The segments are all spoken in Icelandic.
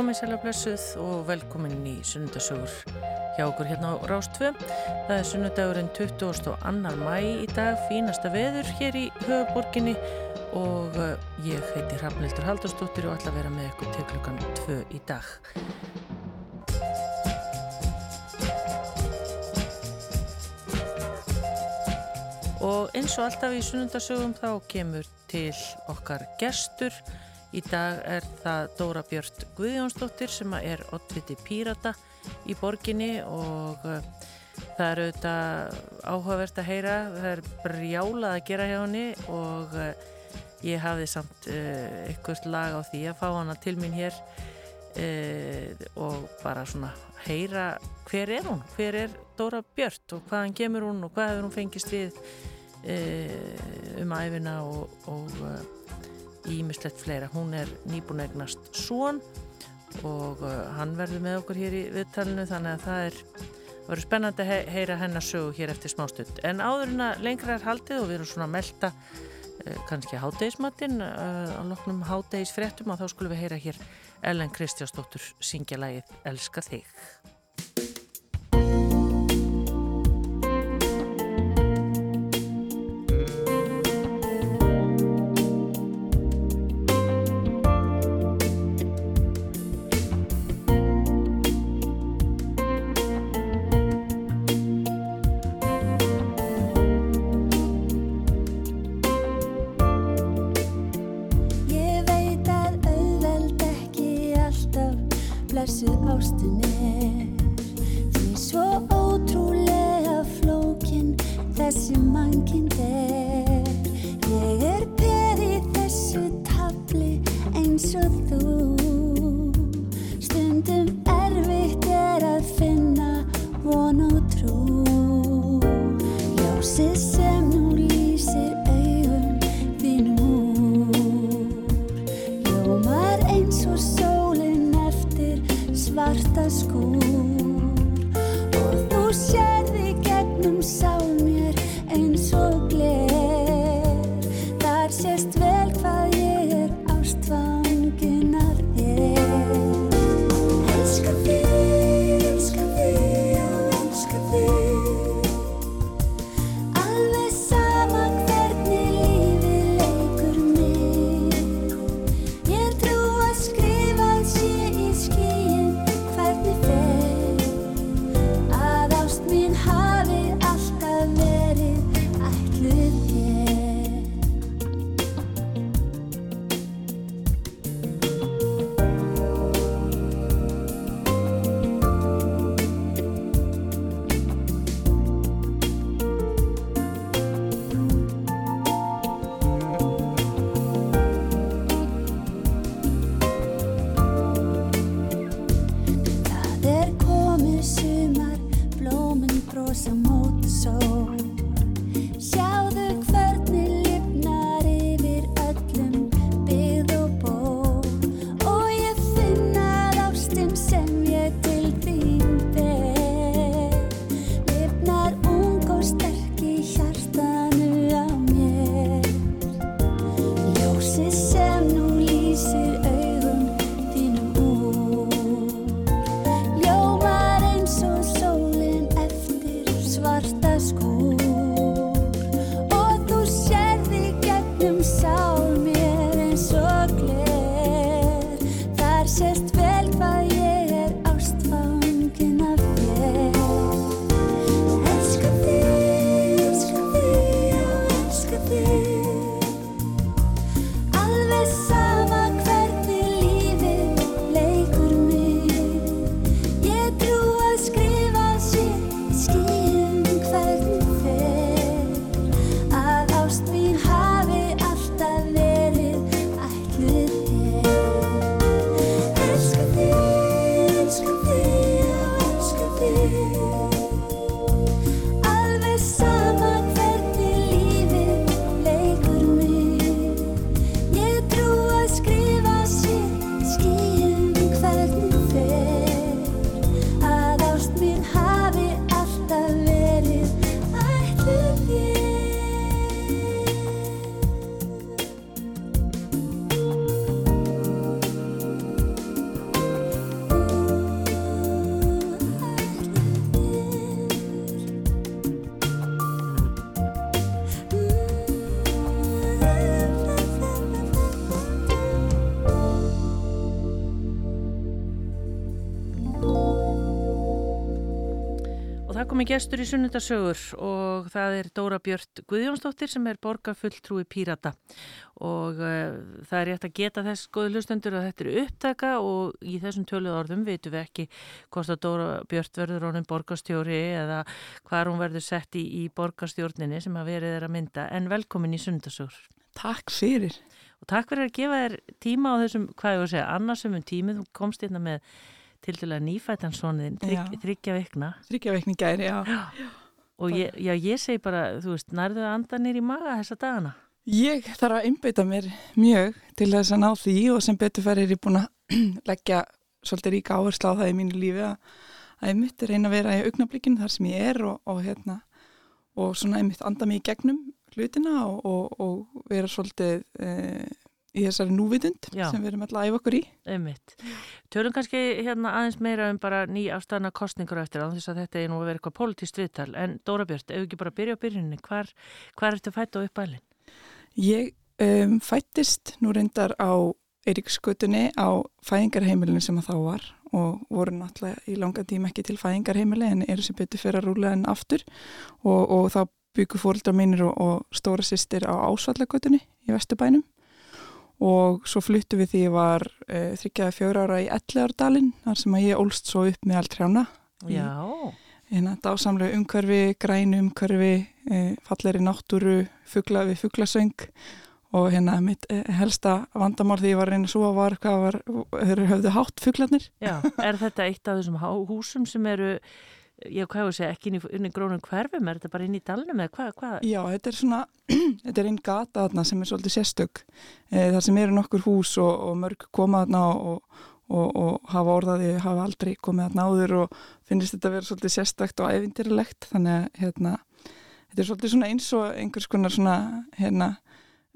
komið sæla blessuð og velkomin í sunnudasögur hjá okkur hérna á Rástvö. Það er sunnudagurinn 22. mæ í dag, fínasta veður hér í höfuborginni og eh, ég heiti Hrafnildur Haldarsdóttir og ætla að vera með ykkur til klukkan 2 í dag. Og eins og alltaf í sunnudasögum þá kemur til okkar gestur Í dag er það Dóra Björn Guðjónsdóttir sem er ottviti pírata í borginni og uh, það er auðvitað áhugavert að heyra, það er brjálað að gera hjá henni og uh, ég hafði samt uh, eitthvað lag á því að fá hana til mín hér og bara svona heyra hver er hún, hver er Dóra Björn og hvaðan kemur hún og hvað hefur hún fengist við um æfina og, og ímislegt fleira. Hún er nýbúin egnast svon og uh, hann verður með okkur hér í viðtalinu þannig að það er verður spennandi að heyra hennar sögu hér eftir smástund. En áður en að lengra er haldið og við erum svona að melda uh, kannski hátegismatinn uh, á loknum hátegisfréttum og þá skulum við heyra hér Ellen Kristjásdóttur syngja lægið Elska þig. Gestur í sunnundasögur og það er Dóra Björn Guðjónsdóttir sem er borgarfulltrúi Pírata og uh, það er rétt að geta þess góði hlustendur að þetta er upptaka og í þessum töluð orðum veitum við ekki hvort að Dóra Björn verður honum borgarstjóri eða hvað hún verður sett í, í borgarstjórninni sem að verið er að mynda en velkomin í sunnundasögur. Takk fyrir. Og takk fyrir að gefa þér tíma á þessum, hvað ég voru að segja, annarsumum tímið, þú komst hérna með til dæla nýfætansóniðin, þryggja þryggja vikna. Þryggja vikni gæri, já. já. Og ég, já, ég segi bara, þú veist, nærðu að anda nýr í maga þessa dagana? Ég þarf að einbeita mér mjög til þess að ná því og sem betur fer er ég búin að leggja svolítið ríka áherslu á það í mínu lífi að, að ég mitt eina að vera í augnablikkinu þar sem ég er og, og hérna og svona ég mitt anda mig í gegnum hlutina og, og, og vera svolítið e, í þessari núvitund Já. sem við erum alltaf að æfa okkur í Einmitt. Tölum kannski hérna aðeins meira um bara ný afstæðna kostningur eftir þess að þetta er nú að vera eitthvað politist viðtal en Dóra Björn, ef ekki bara byrja á byrjunni hvar, hvar ertu fætt á uppælinn? Ég um, fættist nú reyndar á Eiríkskutunni á fæðingarheimilinu sem að þá var og voru náttúrulega í langa tíma ekki til fæðingarheimili en eru sem betur fyrir að rúlega enn aftur og, og þá byggur fóröldar mínir og, og stóra sýstir á Ásvallagutunni í Vesturbænum og svo fluttu við því ég var e, þryggjaði fjóra ára í Elleardalinn þar sem að ég ólst svo upp með allt hrána Já. Hérna dásamlega umhverfi, grænu umhverfi e, falleri náttúru fuggla við fugglasöng og hérna mitt e, helsta vandamál því ég var reyna svo að var hvað var, höfðu hátt fugglarnir Já, er þetta eitt af þessum húsum sem eru Já, hvað hefur segið, ekki inn í, grónum hverfum, er þetta bara inn í dalnum eða hvað? Hva? Já, þetta er svona, þetta er einn gata þarna sem er svolítið sérstök, e, þar sem eru nokkur hús og, og mörg koma þarna og, og, og hafa orðaði, hafa aldrei komið þarna áður og finnist þetta að vera svolítið sérstakt og ævindirilegt, þannig að hérna, þetta er svolítið svona eins og einhvers konar svona, hérna,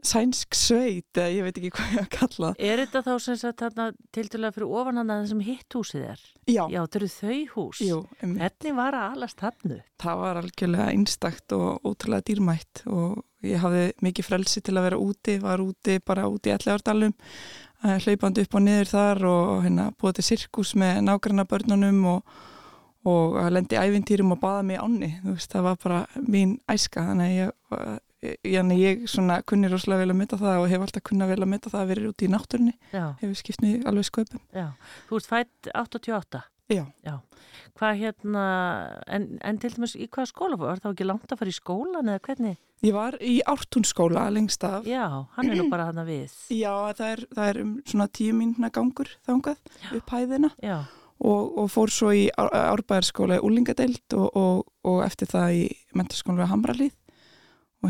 sænsk sveit eða ég veit ekki hvað ég að kalla Er þetta þá sem sagt þarna til dæla fyrir ofan hann að það sem hitt húsið er? Já. Já, þetta eru þau hús. Jú. Um, Hvernig var að alast hannu? Það var algjörlega einstakt og ótrúlega dýrmætt og ég hafði mikið frelsi til að vera úti, var úti bara úti í allegardalum, hlaupandi upp og niður þar og hérna búið til sirkus með nágranna börnunum og og að lendi ævintýrum og baða mig veist, það var bara mín æska, þannig að ég Janni, ég svona kunni rosalega vel að mynda það og hef alltaf kunna vel að mynda það að vera út í náttúrunni. Hefur skipt mér alveg sköpum. Já, þú ert fætt 88 Já, Já. Hvað hérna en, en til dæmis í hvað skóla var? Það ekki langt að fara í skólan eða hvernig? Ég var í ártúnskóla lengst af. Já, hann er nú bara hann að við. Já, það er, það er um svona tíu mínuna gangur þangað Já. upp hæðina. Og, og fór svo í árbæðarskóla í Úlingadeild og, og, og eftir það í mentarskóla Hamralíð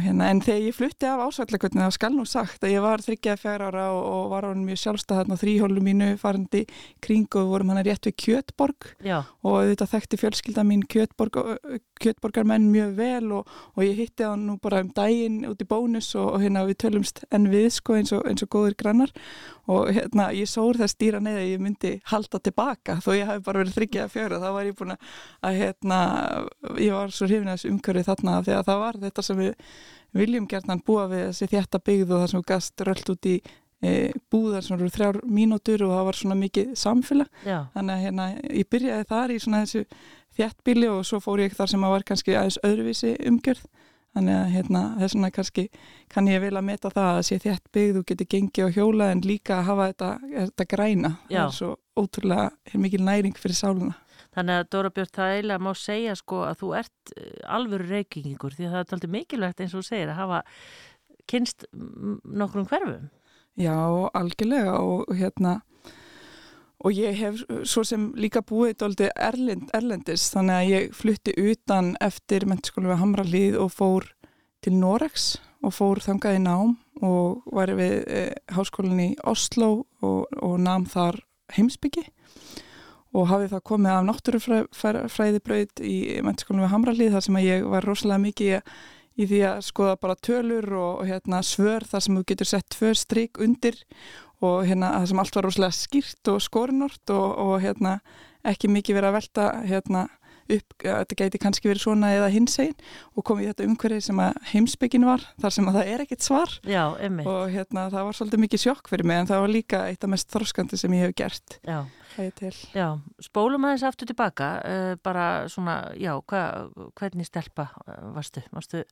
Hérna, en þegar ég flutti af ásvællakvöldinu þá skal nú sagt að ég var þryggjaði fjara ára og, og var án mjög sjálfstæðan á þrýhólu mínu farandi kring og vorum hann að rétt við Kjötborg. Já. og þetta þekkti fjölskylda mín Kjötborg, Kjötborgarmenn mjög vel og, og ég hitti hann nú bara um daginn út í bónus og, og hérna við tölumst enn við sko eins og, eins og góður grannar. Og hérna ég sór það stýra neða ég myndi halda tilbaka. Þó ég hef bara verið þryggjaði fjara þá var ég búin að hérna ég var svo hrifin að þessu umkörði þarna þegar það var þetta sem við viljum gertan búa við þessi þjætta byggð og það sem gast röllt út í e, búðar sem eru þrjár mínútur og það var svona mikið samfélag Já. þannig að hérna, ég byrjaði þar í svona þessu þjættbíli og svo fór ég þar sem að var kannski aðeins öðruvísi umgjörð þannig að hérna, þess vegna kannski kann ég vel að meta það að sé þjætt byggð og geti gengið á hjóla en líka að hafa þetta, þetta græna Já. það er svo ótrúlega mikil næring fyrir sáluna Þannig að Dóra Björn, það eiginlega má segja sko að þú ert eh, alvöru reykingingur því að það er alltaf mikilvægt eins og þú segir að hafa kynst nokkrum hverfum. Já, algjörlega og hérna og ég hef svo sem líka búið doldi erlend, erlendis þannig að ég flutti utan eftir mennskólu við Hamralíð og fór til Norex og fór þangað í nám og var við eh, háskólinni í Oslo og, og nám þar heimsbyggi og hafið það komið af náttúrufræðibraut í mennskólinu við Hamralíð þar sem að ég var rosalega mikið í því að skoða bara tölur og, og hérna, svör þar sem þú getur sett tvör stryk undir og hérna, það sem allt var rosalega skýrt og skorinort og, og hérna, ekki mikið verið að velta hérna, upp, þetta gæti kannski verið svona eða hins einn og kom í þetta umhverfið sem að heimsbyggin var, þar sem að það er ekkit svar. Já, og hérna það var svolítið mikið sjokk fyrir mig en það var líka eitt af mest þroskandi sem ég hef gert. Já, já spólum aðeins aftur tilbaka uh, bara svona, já, hva, hvernig stelpa uh, varstu? varstu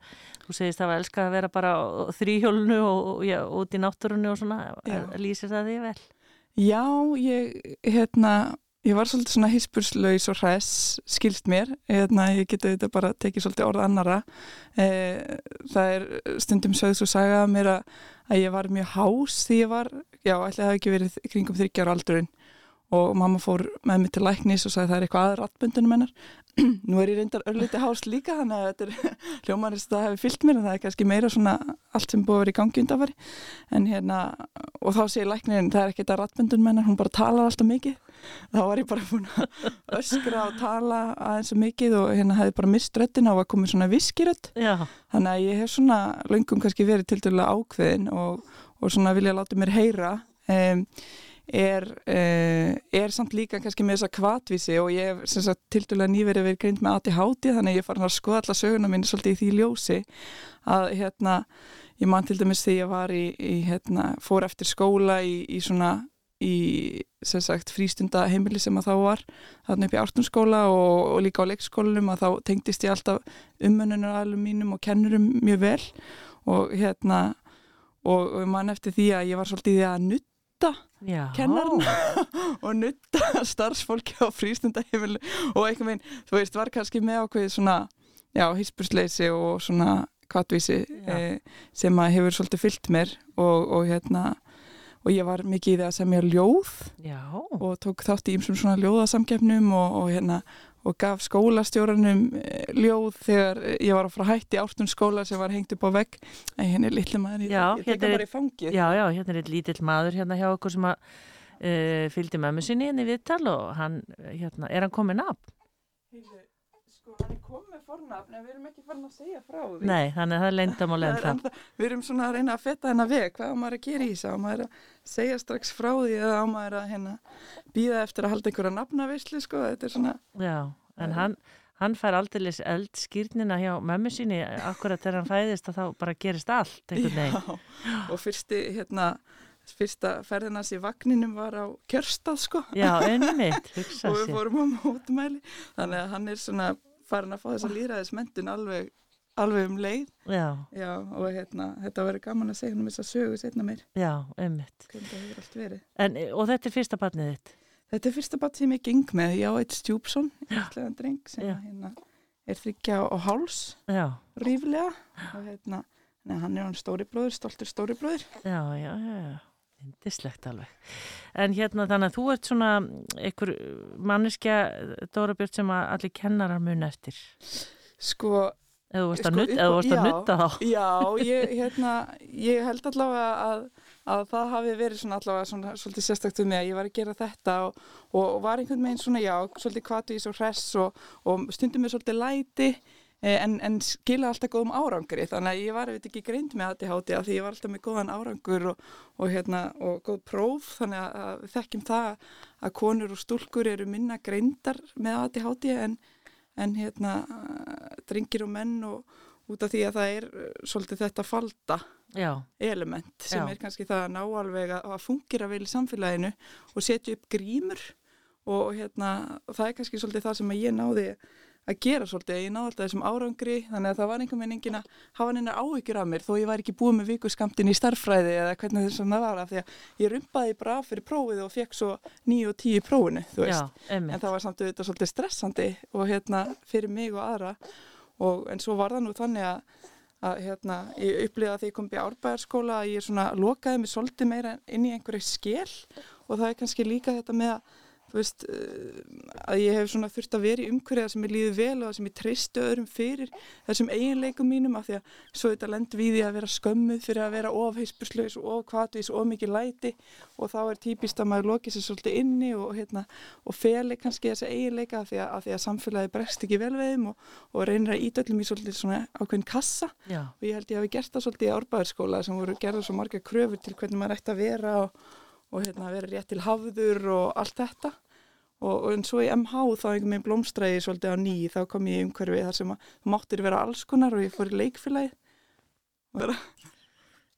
þú segist að það var elskað að vera bara þrýhjólunu og, og já, út í náttúrunu og svona, lýsir það því vel? Já, ég, hérna Ég var svolítið svona hispurslaus og hræs, skilst mér, hérna, ég geti þetta bara tekið svolítið orð annara. E, það er stundum sögðs og sagað mér að, að ég var mjög hás því ég var, já, ætlaði að það ekki verið kringum þryggjar aldurinn og mamma fór með mig til læknis og sagði það er eitthvað aðra rattbundunum hennar. Nú er ég reyndar örliti hás líka þannig að þetta er hljómanist að hefur fyllt mér en það er kannski meira svona allt sem búið að vera í gangi undanfari en hérna, og þá segir læknirinn það er ekkert að rattbundunum hennar, hún bara talar alltaf mikið. Þá var ég bara búin að öskra og tala aðeins og mikið og hérna hefði bara mist röttina og var komið svona viskirött þannig að ég hef svona löngum kannski verið til dæla ákveðin og, og svona vilja láta mér heyra. Um, er, uh, er samt líka kannski með þessa kvatvísi og ég hef til dæla nýverið verið greint með ATHT þannig ég farin að skoða alla söguna mín svolítið í því ljósi að hérna ég man til dæmis að ég var í, í hérna, fór eftir skóla í, í svona í sagt, frístunda heimili sem að þá var þarna upp í ártunskóla og, og líka á leikskólanum að þá tengdist ég alltaf umönunar alveg mínum og kennurum mjög vel og hérna og, og mann eftir því að ég var svolítið að nutt nutta kennarna og nutta starfsfólki á frístundaheimilu og einhvern veginn, þú veist, var kannski með ákveð svona, já, hýspusleysi og svona kvartvísi eh, sem að hefur svolítið fyllt mér. Og, og hérna og ég var mikið í það að semja ljóð. Já. og tók þátt í ymsum svona ljóðasamgefnum og, og hérna og gaf skólastjóranum eh, ljóð þegar ég var að fara hætti ártun skóla sem var hengt upp á vegg en hérna er litli maður, ég, já, ég teka hérna bara í fangið Já, já, hérna er lítill maður hérna hjá okkur sem að uh, fylgdi mömmu sinni inn í viðtal og hann, hérna, er hann komin af? Hann er komið fornafn en við erum ekki farin að segja frá því. Nei, þannig að það er leindam og lenda Við erum svona að reyna að fetta hennar veg. Hvað á maður að gera í þessu, á maður að segja strax frá því eða á maður að hérna, býða eftir að halda einhverja nafnavisli sko, þetta er svona Já, en hann, hann fær aldrei eld skýrnina hjá mömmu síni akkurat þegar hann fæðist að þá bara gerist allt Já, og fyrsti hérna fyrsta ferðinans í vagninum var á kjörstað sko. Já, einmitt, og við fórum á mótumæli þannig að hann er svona farin að fá þessa líraðismendun alveg, alveg um leið. Já, Já og hérna, þetta verður gaman að segja um þess að sögu setna mér Já, einmitt. En, Og þetta er fyrsta barnið þitt? Þetta er fyrsta barn sem ég geng með. Já, eitt stjúpsson, einslegan dreng sem hérna, er þryggja á háls ríflega. Og hérna, hann er hann stóri bróður, stoltur stóri bróður já, já, já Indislegt alveg. En hérna þannig að þú ert svona einhver manneskja, Dóra Björn, sem að allir kennarar mun eftir. Sko... Eða þú varst að, sko, nutta, að þá. Já, ég, hérna, ég held allavega að, að það hafi verið svona allavega svona svolítið sérstaktuð með að ég var að gera þetta og, og var einhvern veginn svona, já, svolítið kvatís og hress og, og stundum með svolítið læti Eh, en, en skila alltaf góðum árangri þannig að ég var eitthvað ekki greind með ADHD af því ég var alltaf með góðan árangur og, og, hérna, og góð próf þannig að við þekkjum það að konur og stúlkur eru minna greindar með ADHD en, en hérna, drengir og menn og út af því að það er eh, svolítið þetta falda Já. element sem Já. er kannski það að ná alveg að, að fungera vel í samfélaginu og setja upp grímur og hérna, það er kannski svolítið það sem ég náði að gera svolítið, ég náði alltaf þessum árangri þannig að það var einhvern veginn engin að hafa neina áhyggjur af mér þó ég var ekki búið með vikuskamtin í starffræði eða hvernig þessum það var af því að ég rumpaði bara fyrir prófið og fekk svo nýju og tíu prófinu, þú veist. Já, en það var samt auðvitað svolítið stressandi og hérna fyrir mig og aðra. Og en svo var það nú þannig að, að hérna, ég upplifaði að því ég kom í árbæðarskóla að ég svona lokaði mig svolítið meira inn í einhverju skell og það er kannski líka þetta með að þú veist, eh, að ég hef svona þurft að vera í umhverja sem ég líði vel og það sem ég treystu öðrum fyrir þessum eiginleikum mínum af því að svo þetta lend við því að vera skömmuð fyrir að vera ofheispuslaus og ofkvatvís og mikið læti og þá er típist að maður lokið sér svolítið inni og, hérna, og feli kannski þessa eiginleika af því að, að, því að samfélagi bregst ekki vel þeim og, og reynir að ídöllum í svolítið svona ákveðin kassa Já. og ég held ég hafi gert það svolítið í árbæðarskóla sem voru gerða vera og og hérna, vera rétt til hafður og allt þetta. Og, og en svo í MH þá einhvern veginn blómstræði svolítið á ný. Þá kom ég í umhverfi þar sem að máttir vera alls konar og ég fór í leikfélagi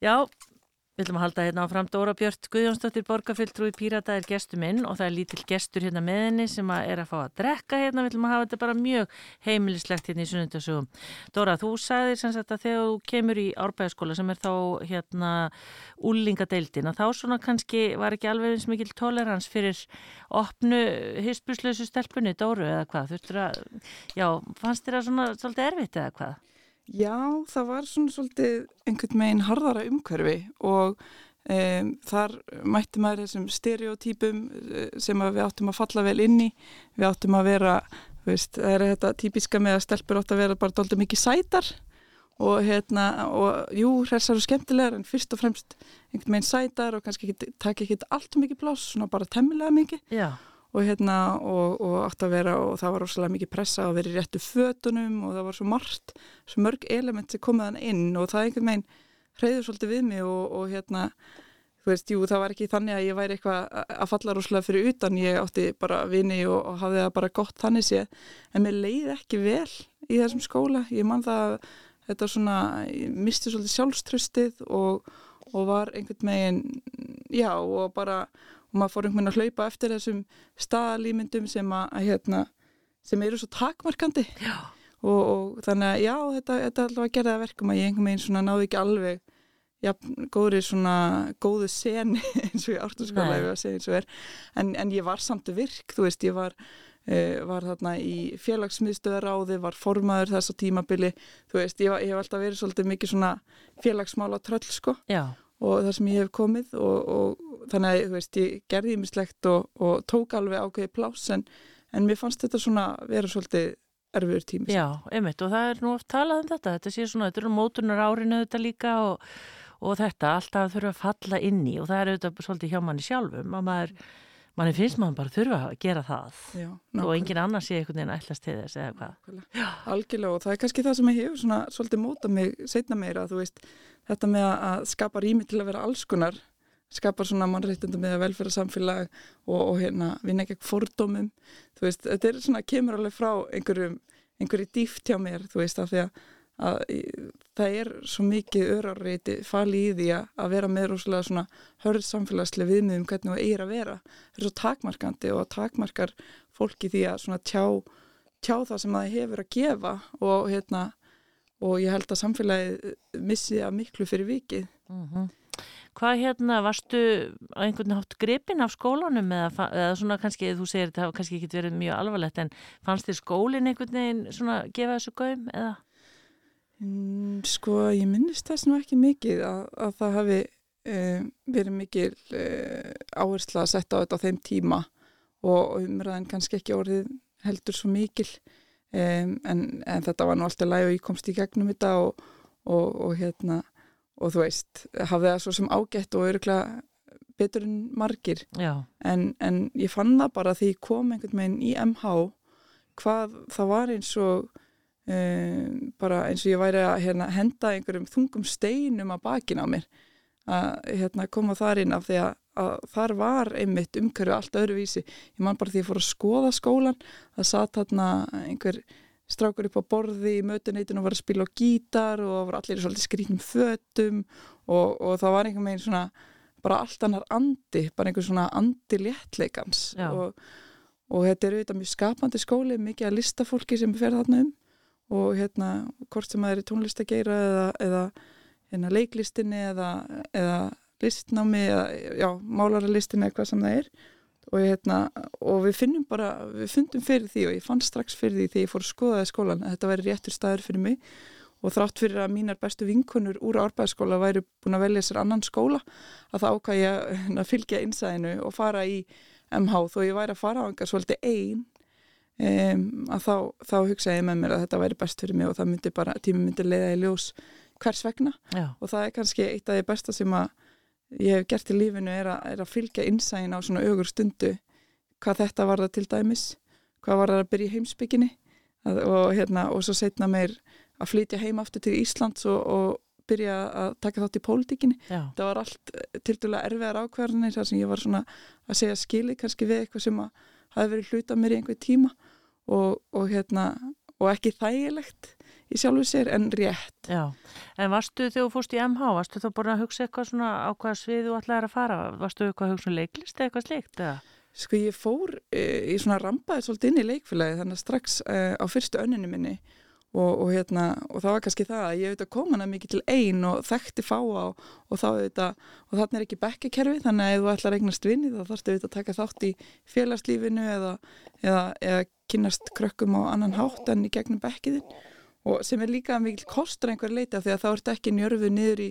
Já, Við ætlum að halda hérna áfram Dóra Björn Guðjónsdóttir Borgarfylltrúi Pírata er gestur minn og það er lítill gestur hérna með henni sem að er að fá að drekka hérna. Við ætlum að hafa þetta bara mjög heimilislegt hérna í sunnundasögum. Dóra, þú sagðir sem sagt að þegar þú kemur í árbæðaskóla sem er þá hérna úlingadeildin að þá svona kannski var ekki alveg eins mikil tolerans fyrir opnu hispuslösu stelpunni Dóru eða hvað? Þú þurftur að, já, fannst þér að svona svolítið erfitt eða hvað? Já, það var svona svolítið einhvern meginn harðara umhverfi og um, þar mætti maður þessum stereotypum eh, sem við áttum að falla vel inn í. Við áttum að vera, veist, það er þetta típiska með að stelpur átt að vera bara doldið mikið sætar og hérna, og jú, hressar og skemmtilegar en fyrst og fremst einhvern meginn sætar og kannski takk ekki allt mikið pláss, svona bara temmilega mikið. Já og hérna og, og átt að vera og það var rosalega mikið pressa að vera í réttu fötunum og það var svo margt, svo mörg element sem komiðan inn og það einhvern veginn hreyður svolítið við mig og, og hérna þú veist, jú, það var ekki þannig að ég væri eitthvað að falla rosalega fyrir utan ég átti bara vini og, og hafði það bara gott þannig séð, en mér leiði ekki vel í þessum skóla, ég man það þetta svona, ég misti svolítið sjálfströstið og, og var einhvern veginn, já og bara og maður fór einhvern veginn að hlaupa eftir þessum staðalýmyndum sem að hérna, sem eru svo takmarkandi. Og, og þannig að já þetta, þetta alltaf að gera það verkum að ég einhvern veginn svona náðu ekki alveg já, góðri svona góðu seni eins og ég áttu skala ef ég að segja eins og er. En, en ég var samt virk, þú veist, ég var uh, var þarna í félagsmiðstöðaráði var formaður þess að tímabili. Þú veist, ég, ég hef alltaf verið svolítið mikið svona félagsmála tröll sko. Já og það sem ég hef komið og, og þannig að veist, ég gerði ímislegt og, og tók alveg ákveði plás en, en mér fannst þetta svona vera svolítið erfiður tími. Já, einmitt og það er nú oft talað um þetta, þetta sé svona, þetta eru mótunar árinu þetta líka og, og þetta alltaf þurfa að falla inn í og það er auðvitað svolítið hjá manni sjálfum að maður manni finnst maður bara þurfa að gera það. Já, og engin annar sé einhvern veginn ætlast til þess eða hvað. Algjörlega og það er kannski það sem ég hefur svona svolítið móta mig setna meira að þú veist þetta með að skapa rými til að vera allskunar skapa svona mannreittundum með velferðarsamfélag og, og hérna vinna ekki fordómum, þú veist, þetta er svona kemur alveg frá einhverjum einhverju dýft hjá mér, þú veist, af því að, að það er svo mikið örareiti fali í því að, vera með rosalega svona hörð samfélagslega viðmiðum hvernig það er að vera, það er svo takmarkandi og takmarkar fólki því að svona tjá, tjá það sem það hefur að gefa og hérna og ég held að samfélagið missi að miklu fyrir vikið. Mm -hmm. Hvað hérna, varstu á einhvern hátt gripin af skólanum eða, eða svona kannski, þú segir þetta hafa kannski ekki verið mjög alvarlegt en fannst þér skólinn einhvern veginn svona gefa þessu gaum eða? Mm, sko, ég minnist þess nú ekki mikið að, að það hafi e, verið mikil e, áhersla að setja á þetta á þeim tíma og umræðin kannski ekki orðið heldur svo mikil. Um, en, en þetta var nú alltaf læg og ég komst í gegnum þetta og, og, og hérna og þú veist, hafði það svo sem ágætt og öruglega betur en margir. En, en ég fann það bara því ég kom einhvern veginn í MH hvað það var eins og um, bara eins og ég væri að hérna, henda einhverjum þungum steinum að bakin á mér að hérna, koma þar inn af því að að þar var einmitt umhverju allt öðruvísi. Ég man bara því að ég fór að skoða skólan, það satt hérna einhver strákur upp á borði í mötuneytinu og var að spila á gítar og var allir svolítið skrýnum fötum og, og það var einhver meginn svona bara allt annar andi, bara einhver svona andi léttleikans. Og, og þetta er auðvitað mjög skapandi skóli, mikið að lista fólki sem fer þarna um og hérna hvort sem það er tónlistageira eða, eða hérna, leiklistinni eða, eða listnámi eða já, málaralistin eða hvað sem það er. Og, hérna, og við finnum bara, við fundum fyrir því og ég fann strax fyrir því þegar ég fór að skoða skólan að þetta væri réttur staður fyrir mig. Og þrátt fyrir að mínar bestu vinkunur úr árbæðaskóla væri búin að velja sér annan skóla að það ákvæði að, að fylgja einsæðinu og fara í MH þó ég væri að fara á engar svolítið einn um, að þá, þá hugsaði ég með mér að þetta væri best fyrir mig og það myndi bara, tími myndi leiða í ljós hvers vegna. Já. og það er kannski eitt af því besta sem að ég hef gert í lífinu er að, er að fylgja innsægin á svona augur stundu. Hvað þetta var það til dæmis hvað var það að byrja í heimsbygginni og, hérna, og svo setna meir að flytja heim aftur til Íslands og, og byrja að taka þátt í pólitíkinni. Það var allt til dæla erfiðar ákvarðanir þar sem ég var svona að segja skili kannski við eitthvað sem að hafi verið hluta mér í einhver tíma og, og hérna og ekki þægilegt í sjálfu sér en rétt. Já, en varstu þegar þú fórst í MH, varstu þá bara að hugsa eitthvað svona á hvað svið þú ætlaði að fara? Varstu eitthvað að hugsa um leiklist eða eitthvað slikt? Eða? Sko ég fór, eh, ég svona rampaði svolítið inn í leikfélagi þannig að strax eh, á fyrstu önninu minni og, og, hérna, og það var kannski það að ég auðvitað kom hana mikið til einn og þekkti fá á og þá auðvitað, og þarna er ekki bekkakerfi þannig að ef þú ætlar eignast vinni þá þarfst auðvitað að taka þátt í félagslífinu eða, eða, eða kynast krökkum á annan hátt enn í gegnum bekkiðin og sem er líka mikil kostur einhver leita því að þá ert ekki njörfuð niður í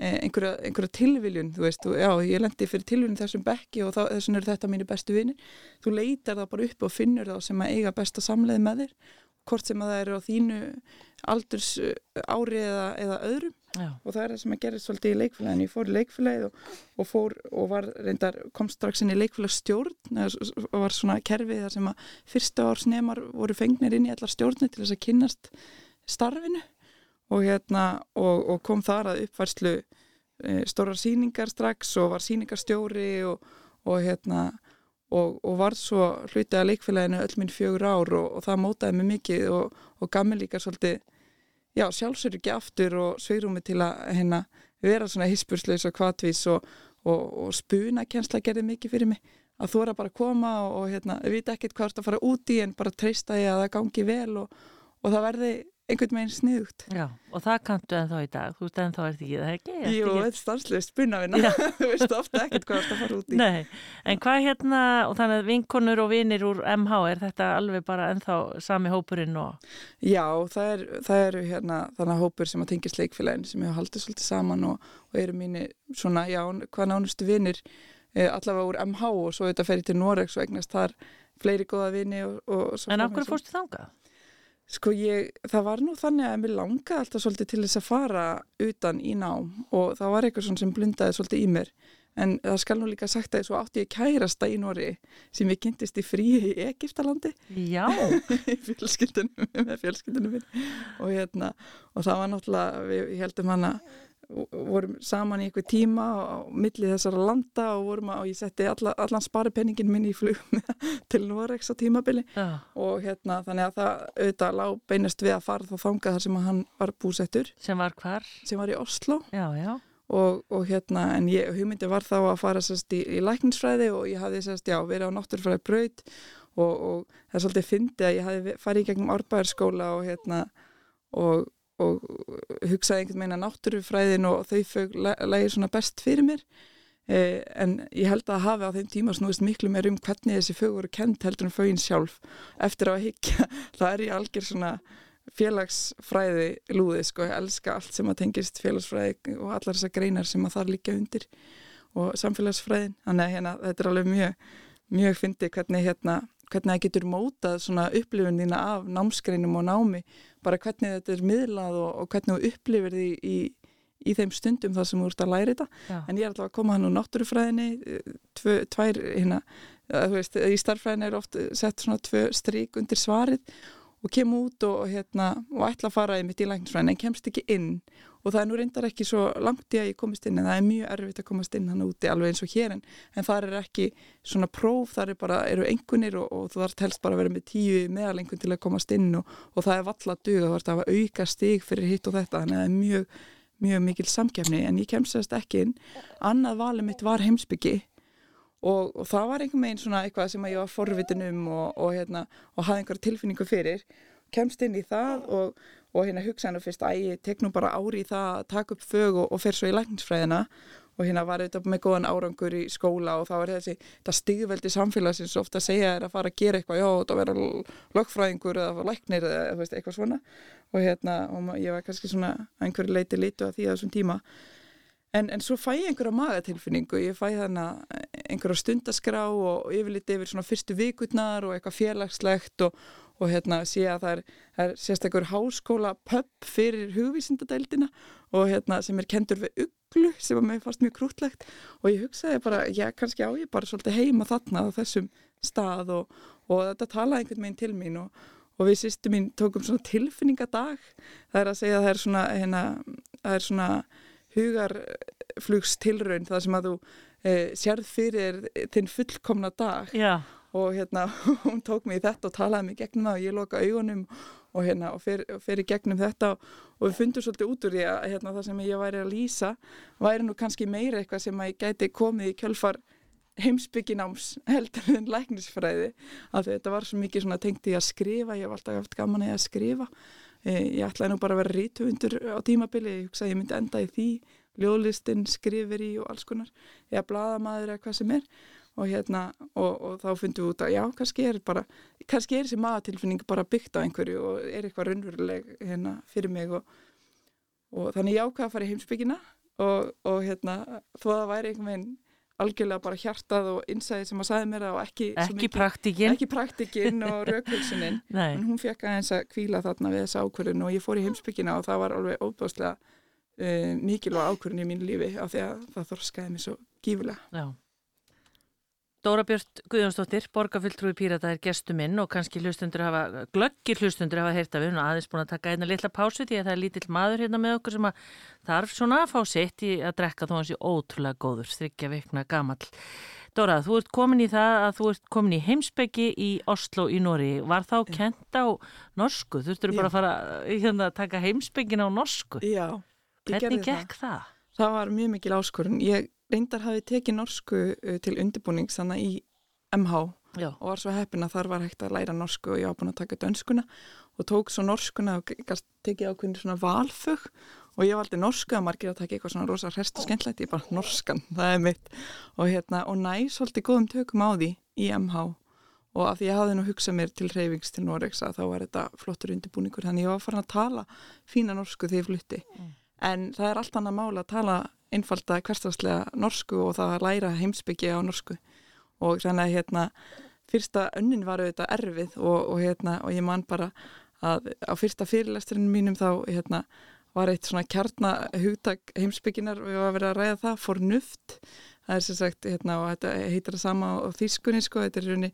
eh, einhverja, einhverja tilviljun þú veist, og, já, ég lendi fyrir tilviljun þessum bekki og þessum eru þetta mínu bestu vinni þú leitar það bara upp og finnur það sem að eiga besta samleið með þér hvort sem að það eru á þínu aldurs ári eða, eða öðrum Já. og það er það sem að gera svolítið í leikfélagin ég fór í leikfélagið og, og fór og var reyndar, kom strax inn í leikfélagsstjórn. Og var svona kerfið þar sem að fyrsta árs nemar voru fengnir inn í allar stjórni til þess að kynnast starfinu. Og, hérna, og, og kom þar að uppværslu e, stórar síningar strax og var síningarstjóri og, og hérna og var svo hlutið að leikfélaginu öll minn fjögur ár og það mótaði mig mikið og gaf mig líka svolítið já, sjálfsögur ekki aftur og sveirúmi til að hérna, vera svona hispurslaus og kvatvís og, og, og spuna kjensla gerði mikið fyrir mig. Að þú er að bara koma og, og hérna, við veit ekkert hvað þú ert að fara út í en bara treysta ég að það gangi vel og það verði einhvern veginn sniðugt. Já, og það kanntu ennþá í dag, þú veist ennþá er því það ekki? Jú, þetta er starfslega spunnafinna, þú veist ofta ekkert hvað það fara út í. Nei, en hvað hérna, og þannig að vinkonur og vinir úr MH, er þetta alveg bara ennþá sami hópurinn og? Já, það eru er, hérna þannig hópur sem að tengja sleikfélagin sem hefur haldið svolítið saman og, og eru mínu svona, já, hvað nánustu vinir eh, allavega úr MH og svo þetta fer í til Noregs og eignast þar fleiri góða vini og, og En af hverju fórstu þangað? Sko ég, það var nú þannig að mér langaði alltaf svolítið til þess að fara utan í nám og það var eitthvað sem blundaði svolítið í mér. En það skal nú líka sagt að svo átti ég kærasta í Nóri sem ég kynntist í fríi í Egiptalandi Já. Fjölskyldunum, með fjölskyldunum minn og hérna og það var náttúrulega, við heldum hana vorum saman í einhver tíma á millið þessara landa og, vorum að, og ég setti alla, allan sparipenningin minn í flug til Norex á tímabili já. og hérna þannig að það auðvitað lág beinast við að fara þá þanga þar sem hann var búsettur sem var hvar? sem var í Oslo já, já. Og, og hérna en ég, hugmyndi var þá að fara sérst í, í lækningsfræði og ég hafði sérst já verið á náttúrfræði braut og, og það er svolítið fyndið að ég hafði farið í gegnum árbæðarskóla og hérna og og hugsaði einhvern veginn að náttúrufræðin og þau fög lægir svona best fyrir mér. Eh, en ég held að hafa á þeim tíma snúist miklu meir um hvernig þessi fög voru kent heldur en fögin sjálf. Eftir að higgja, það er ég algjör svona félagsfræði lúði sko, ég elska allt sem að tengist félagsfræði og allar þessar greinar sem að þar líka undir og samfélagsfræðin, þannig að hérna, þetta er alveg mjög mjög fyndi hvernig hérna hvernig það getur mótað svona upplifun þína af námskreinum og námi bara hvernig þetta er miðlað og, og hvernig þú upplifir því í, í þeim stundum þar sem þú ert að læra þetta Já. en ég er alltaf að koma hann úr náttúrufræðinni tvö, tvær hérna veist, í starffræðinni er oft sett svona tvö strík undir svarið og kem út og, hérna, og ætla að fara í mitt í lækningsfræðin en kemst ekki inn og það er nú reyndar ekki svo langt í að ég komist inn en það er mjög erfitt að komast inn hann úti alveg eins og hér en, en það er ekki svona próf, það er bara, eru engunir og, og þú þarf helst bara að vera með tíu meðalengun til að komast inn og, og það er valla að duga, þú þarf að auka stig fyrir hitt og þetta, þannig að það er mjög mjög mikil samkefni en ég kemst ekki inn. Annað valið mitt var heimsbyggi Og, og það var einhver meginn svona eitthvað sem ég var forvitin um og, hérna, og hafði einhver tilfinningu fyrir kemst inn í það og, og hérna hugsaði nú fyrst að ég tek nú bara ári í það að taka upp fög og fer svo í lækningsfræðina og hérna var auðvitað með góðan árangur í skóla og þá er þessi, þetta stigveldi samfélagsins ofta að segja er að fara að gera eitthvað já, þetta vera lögfræðingur eða læknir eða veist, eitthvað svona. Og hérna, og ég var kannski svona einhverju leiti litu að því að þessum tíma. En, en svo fæ ég einhverja magatilfinningu, ég fæ þannig einhverja stundaskrá og yfirliti yfir svona fyrstu vikutnar og eitthvað félagslegt og, og hérna sé að það er, er sérstaklega háskóla pub fyrir hugvísindadeildina og hérna sem er kendur við uglu sem að mér fannst mjög krútlegt. Og ég hugsaði bara, já kannski á ég bara svolítið heima þarna á þessum stað og, og þetta talaði einhvern veginn til mín og, og við sýstu mín tókum svona tilfinningadag, það er að segja að það er svona, hérna, það er svona hugarflugstilraun það sem að þú eh, sérð fyrir þinn fullkomna dag. Já. Og hérna hún tók mig í þetta og talaði mig gegnum það og ég loka augunum og hérna og fer, fer í gegnum þetta og, og við fundum svolítið út úr því að hérna, það sem ég væri að lýsa væri nú kannski meira eitthvað sem að ég gæti komið í kjölfar heimsbyggináms heldur en læknisfræði því þetta var svo mikið tengt í að skrifa ég hef alltaf haft gaman að skrifa. E, ég ætlaði nú bara að vera rítuundur á tímabili, ég hugsaði að ég myndi enda í því ljóðlistin, skrifir í og alls konar eða bladamæður eða hvað sem er og hérna og, og þá fundum við út að já, kannski er bara kannski er þessi maðatilfinning bara byggt á einhverju og er eitthvað raunveruleg hérna fyrir mig og, og þannig ég ákvaði að fara í heimsbyggina og, og hérna þó að það væri einhvern veginn algjörlega bara hjartað og innsæðið sem að sagði mér og ekki, ekki praktikinn ekki praktikinn og raukvölsunin en hún fekk aðeins að kvíla þarna við þessa ákvörðun og ég fór í heimsbyggina og það var alveg óbáslega uh, mikilvæg ákvörðun í mín lífi af því að það þorskaði mér svo gífulega Já Dóra Björn Guðjónsdóttir, borgarfylltrúi Pírata er gestu minn og kannski hlustundur hafa, glöggir hlustundur hafa heyrt af við og aðeins búin að taka einna litla pásu því að það er lítill maður hérna með okkur sem að þarf svona að fá sitt í að drekka þó hans í ótrúlega góður, strykja veikna gamal. Dóra, þú ert komin í það að þú ert komin í heimsbyggi í Oslo í Nóri. Var þá kent á norsku? Þú ertur bara að fara hérna, að taka heimsbyggin á norsku? Já, ég Hvernig gekk það? það? Það var mjög mikil áskorun. Ég reyndar hafi tekið norsku uh, til undirbúning sann í MH Já. og var svo heppin að þar var hægt að læra norsku og ég var búin að taka dönskuna og tók svo norskuna og tekið ákveðin svona valfug og ég valdi norsku að margir að taka eitthvað svona rosa hrest og skemmtlegt, ég bara norskan, það er mitt. Og hérna, og næ, svolítið góðum tökum á því í MH og af því ég hafði nú hugsað mér til reyfings til Noregs að þá var þetta flottur undirbúningur. Þannig ég var farin að tala fína norsku þegar ég flutti. Mm. en það er allt annað mála að tala einfalda hverstagslega norsku og það að læra heimsbyggi á norsku. Og þannig að hérna fyrsta önnin var auðvitað erfið og, og hérna og ég man bara að á fyrsta fyrirlesturinn mínum þá hérna var eitt svona kjarnahugtak heimsbygginar og ég var að vera að ræða það for nuft það er sem sagt hérna og þetta heitir það sama á þýskunni sko, þetta er raunni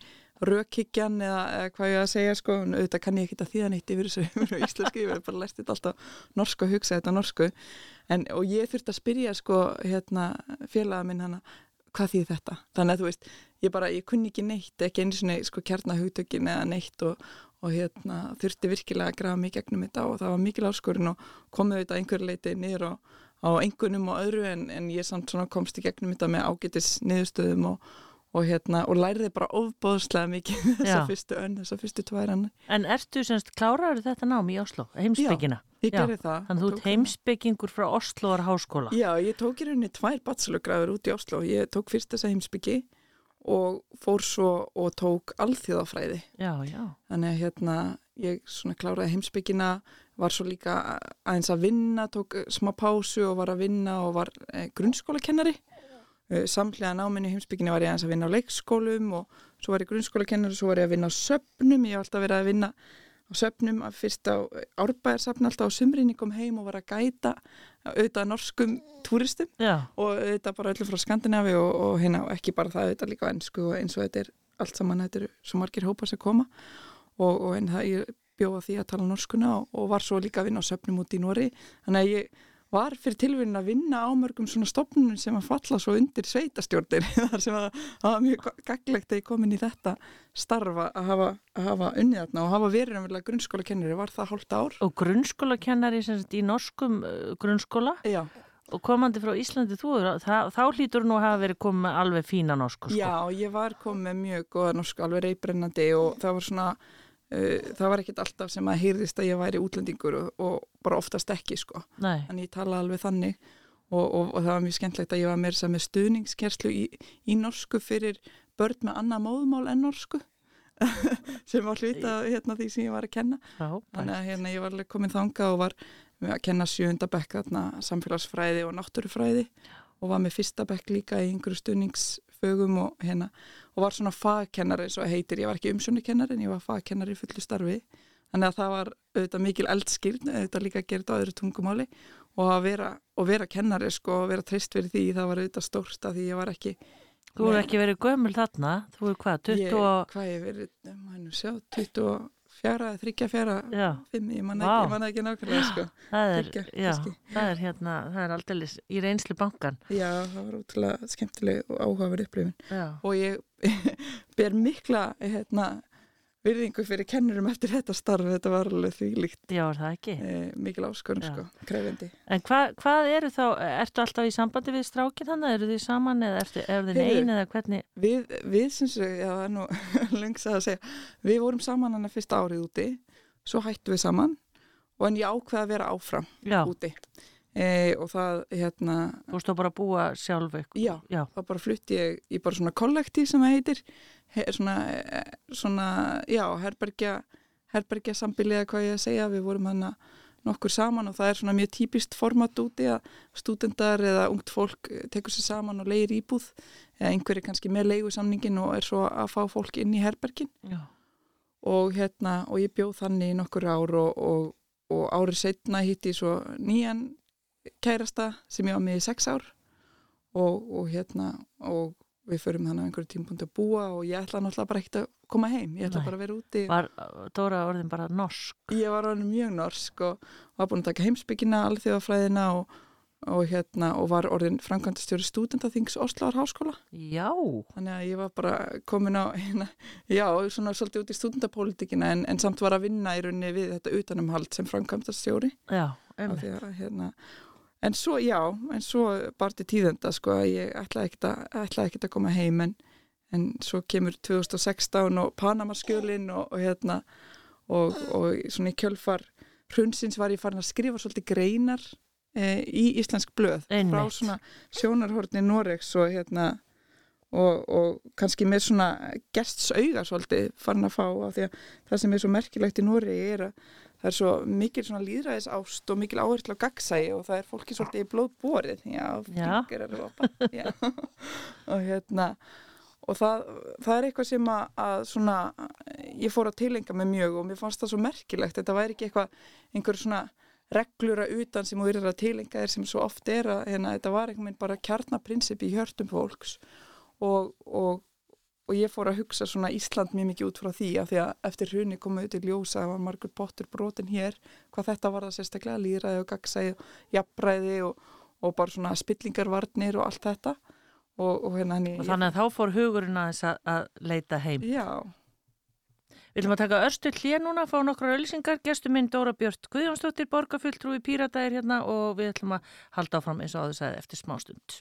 rökhyggjan eða, eða hvað ég að segja sko, en auðvitað kann ég ekki þetta þýðan eitt yfir þessu íslensku, ég verði bara læst þetta alltaf norsku að hugsa þetta norsku. En, og ég þurfti að spyrja sko hérna félaga minn hana hvað þýð þetta, þannig að þú veist ég bara, ég kunni ekki neitt, ekki eins og sko kjarnahugtökin eða neitt og, og hérna þurfti virkilega að grafa mig gegnum þetta og það var mikil áskorun og komið þetta einhver leiti niður og, á einhvernum og öðru en, en ég samt svona komst í gegnum þetta með ágætis niðurstöðum og og, hérna, og læriði bara ofbóðslega mikið þessa fyrstu önn, þessa fyrstu tværan En ertu semst, kláraður þetta nám í Oslo, heimsbyggina? Já, ég gerði það. Þannig að þú ert heimsbyggingur frá Osloar háskóla. Já, ég tók í rauninni tvær bachelorgráður út í Oslo. Ég tók fyrst þessa heimsbyggi og fór svo og tók alþjóðafræði. Já, já. Þannig að hérna, ég svona kláraði heimsbyggina var svo líka aðeins að vinna, tók smá pásu og var að vinna og var eh, grunnskólakennari samlega náminni heimsbygginni var ég aðeins að vinna á leikskólum og svo var ég grunnskólakennar og svo var ég að vinna á söpnum, ég var alltaf verið að vinna á söpnum fyrst á árbæðarsapn alltaf á sumrinni kom heim og var að gæta auðvitað norskum túristum Já. og auðvitað bara öllu frá Skandinavi og, og hérna ekki bara það auðvitað líka ennsku og eins og þetta er allt saman, þetta er svo margir hópar sem koma. Og, og en það ég bjóða því að tala norskuna og, og var svo líka að vinna á söpnum út í Nóri þannig að ég var fyrir tilvíðin að vinna á mörgum svona stopnum sem að falla svo undir sveitastjórnir þar sem að það var mjög gaglegt að ég kom inn í þetta starfa að hafa, að hafa unnið þarna og hafa verið umverulega grunnskólakennari, var það hálft ár Og grunnskólakennari í norskum uh, grunnskóla? Já Og komandi frá Íslandi, þú, það, þá hlýtur nú að hafa verið komið alveg fína norsku sko. Já, ég var komið mjög goða norsku, alveg reybrennandi og það var svona það var ekkert alltaf sem að heyrðist að ég væri útlendingur og, og bara oftast ekki sko. En ég tala alveg þannig og, og, og það var mjög skemmtlegt að ég var með, með stuðningskerslu í, í norsku fyrir börn með annað móðmál en norsku sem var hluta hérna, því sem ég var að kenna. Já, þannig að hérna, ég var komin þanga og var að kenna sjöndabekk samfélagsfræði og náttúrufræði og var með fyrsta bekk líka í einhverju stuðningsfögum og hérna og var svona fagkennari og heitir, ég var ekki umsjónukennari en ég var fagkennari fullu starfi. Þannig að það var auðvitað mikil eldskýrn auðvitað líka þetta á öðru tungumáli. Og að vera, og vera kennari sko og vera trist fyrir því það var auðvitað stórst að því ég var ekki Þú hefur ekki verið gömul þarna, þú hefur hvað, 20 ég, Hvað ég verið, maður sjá, 24 fjara, þryggja fjara, fimm, ég manna ekki, manna ekki nákvæmlega, sko. það er, Þriggja, já, það er hérna, það er aldrei í reynslu bankan. Já, það var útrúlega skemmtileg og áhugaverð upplifin. Og ég ber mikla, hérna, virðingu fyrir kennurum eftir þetta starf, þetta var alveg því líkt já, það ekki. e, mikil áskorun, Já. sko, krefendi. En hva, hvað eru þá, ertu alltaf í sambandi við strákin þannig, eru þið saman eða ertu, er þið neyn eða hvernig? Við, við syns, já, nú lengs að segja, við vorum saman hann að fyrsta árið úti, svo hættu við saman og en ég ákveða að vera áfram Já, úti. E, og það, hérna, þú stóð bara að búa sjálf eitthvað. já, Já, þá bara flutti ég í bara svona kollektív sem það heitir. He, svona, eh, svona, já, herbergja herbergja sambilið eða hvað ég að segja. Við vorum hana nokkur saman og það er svona mjög típist format úti að stúdendar eða ungt fólk tekur sér saman og leir íbúð. Eða einhverju kannski með leigusamningin og er svo að fá fólk inn í herbergin. Já, og hérna, og ég bjóð þannig í nokkur ár og, og, og árið setna hitti ég svo nýjan kærasta sem ég á með í sex ár og, og hérna og við förum þannig að einhverju tímpundi að búa og ég ætla náttúrulega bara ekkert að koma heim ég ætla Nei. bara að vera úti var Dóra orðin bara norsk. ég var orðin mjög norsk og var búin að taka heimsbyggina, alþjóðafræðina og, og hérna og var orðin framkvæmdastjóri stúdendaþings Osloar háskóla Já, Þannig að ég var bara komin á, hérna, já, svona svolítið út í stúdendapólitikina en, en samt var að vinna í rauninni við þetta utanumhald sem framkvæmdastjóri. já, því að, Hérna, en svo, já, en svo barti tíðenda, sko, að ég ætlaði ekkert að, ekkert að koma heim en, en svo kemur 2016 og Panamaskjölin og, og hérna, og, og svona í kjölfar hrunsins var ég farin að skrifa svolítið greinar e, í íslensk blöð frá Einmitt. svona sjónarhortni Noregs og hérna og, og kannski með svona gestsauga svolítið farin að fá af því að það sem er svo merkilegt í Noregi er að það er svo mikil svona líðræðis ást og mikil áherslu á gagsægi og það er fólki svolítið í blóð borið já, og hérna og það, það er eitthvað sem að, að svona, ég fór að tilenga mig mjög og mér fannst það svo merkilegt. Þetta væri ekki eitthvað, einhver svona reglur að utan sem þú eru að tilenga þér sem svo oft er að hérna, þetta var einhvern veginn bara kjarnaprinsip í hjörtum fólks og, og, og ég fór að hugsa svona Ísland mjög mikið út frá því af því að eftir hrunni komu auðvitað ljósa að var margur pottur brotin hér hvað þetta var það sérstaklega líðræði og gagsæði og jafnræði og, og bara svona spillingarvarnir og allt þetta og, og hérna henni Og þannig að þá fór hugurinn að þess að, að leita heim. Já, Við ætlum að taka örstu hlýja núna, fá nokkra ölsingar, gestu minn Dóra Björn Guðjónsdóttir, borgarfulltrúi Pírataðir hérna og við ætlum að halda áfram eins og áður sagði eftir smástund.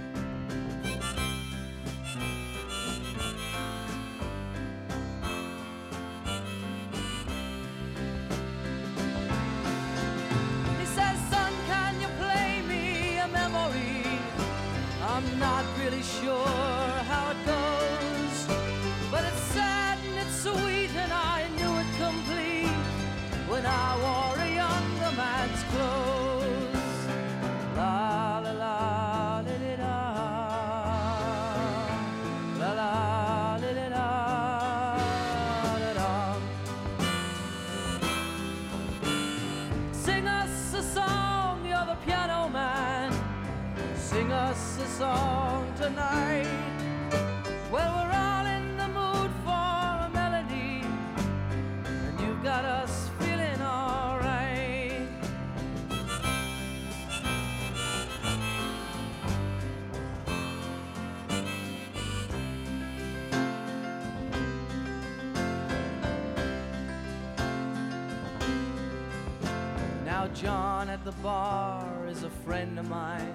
The bar is a friend of mine.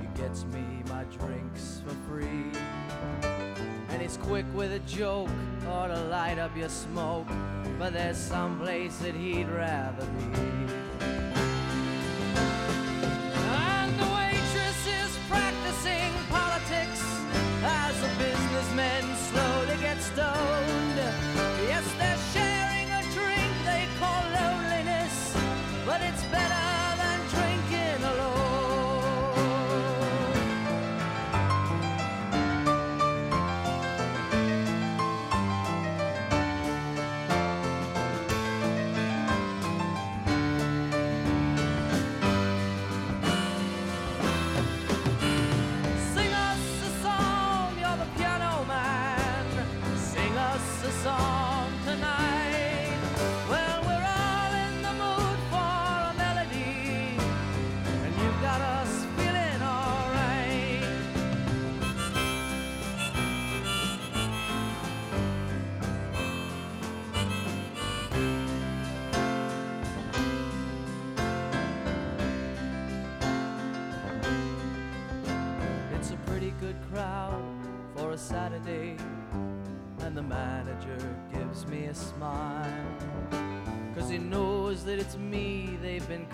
He gets me my drinks for free. And he's quick with a joke or to light up your smoke. But there's some place that he'd rather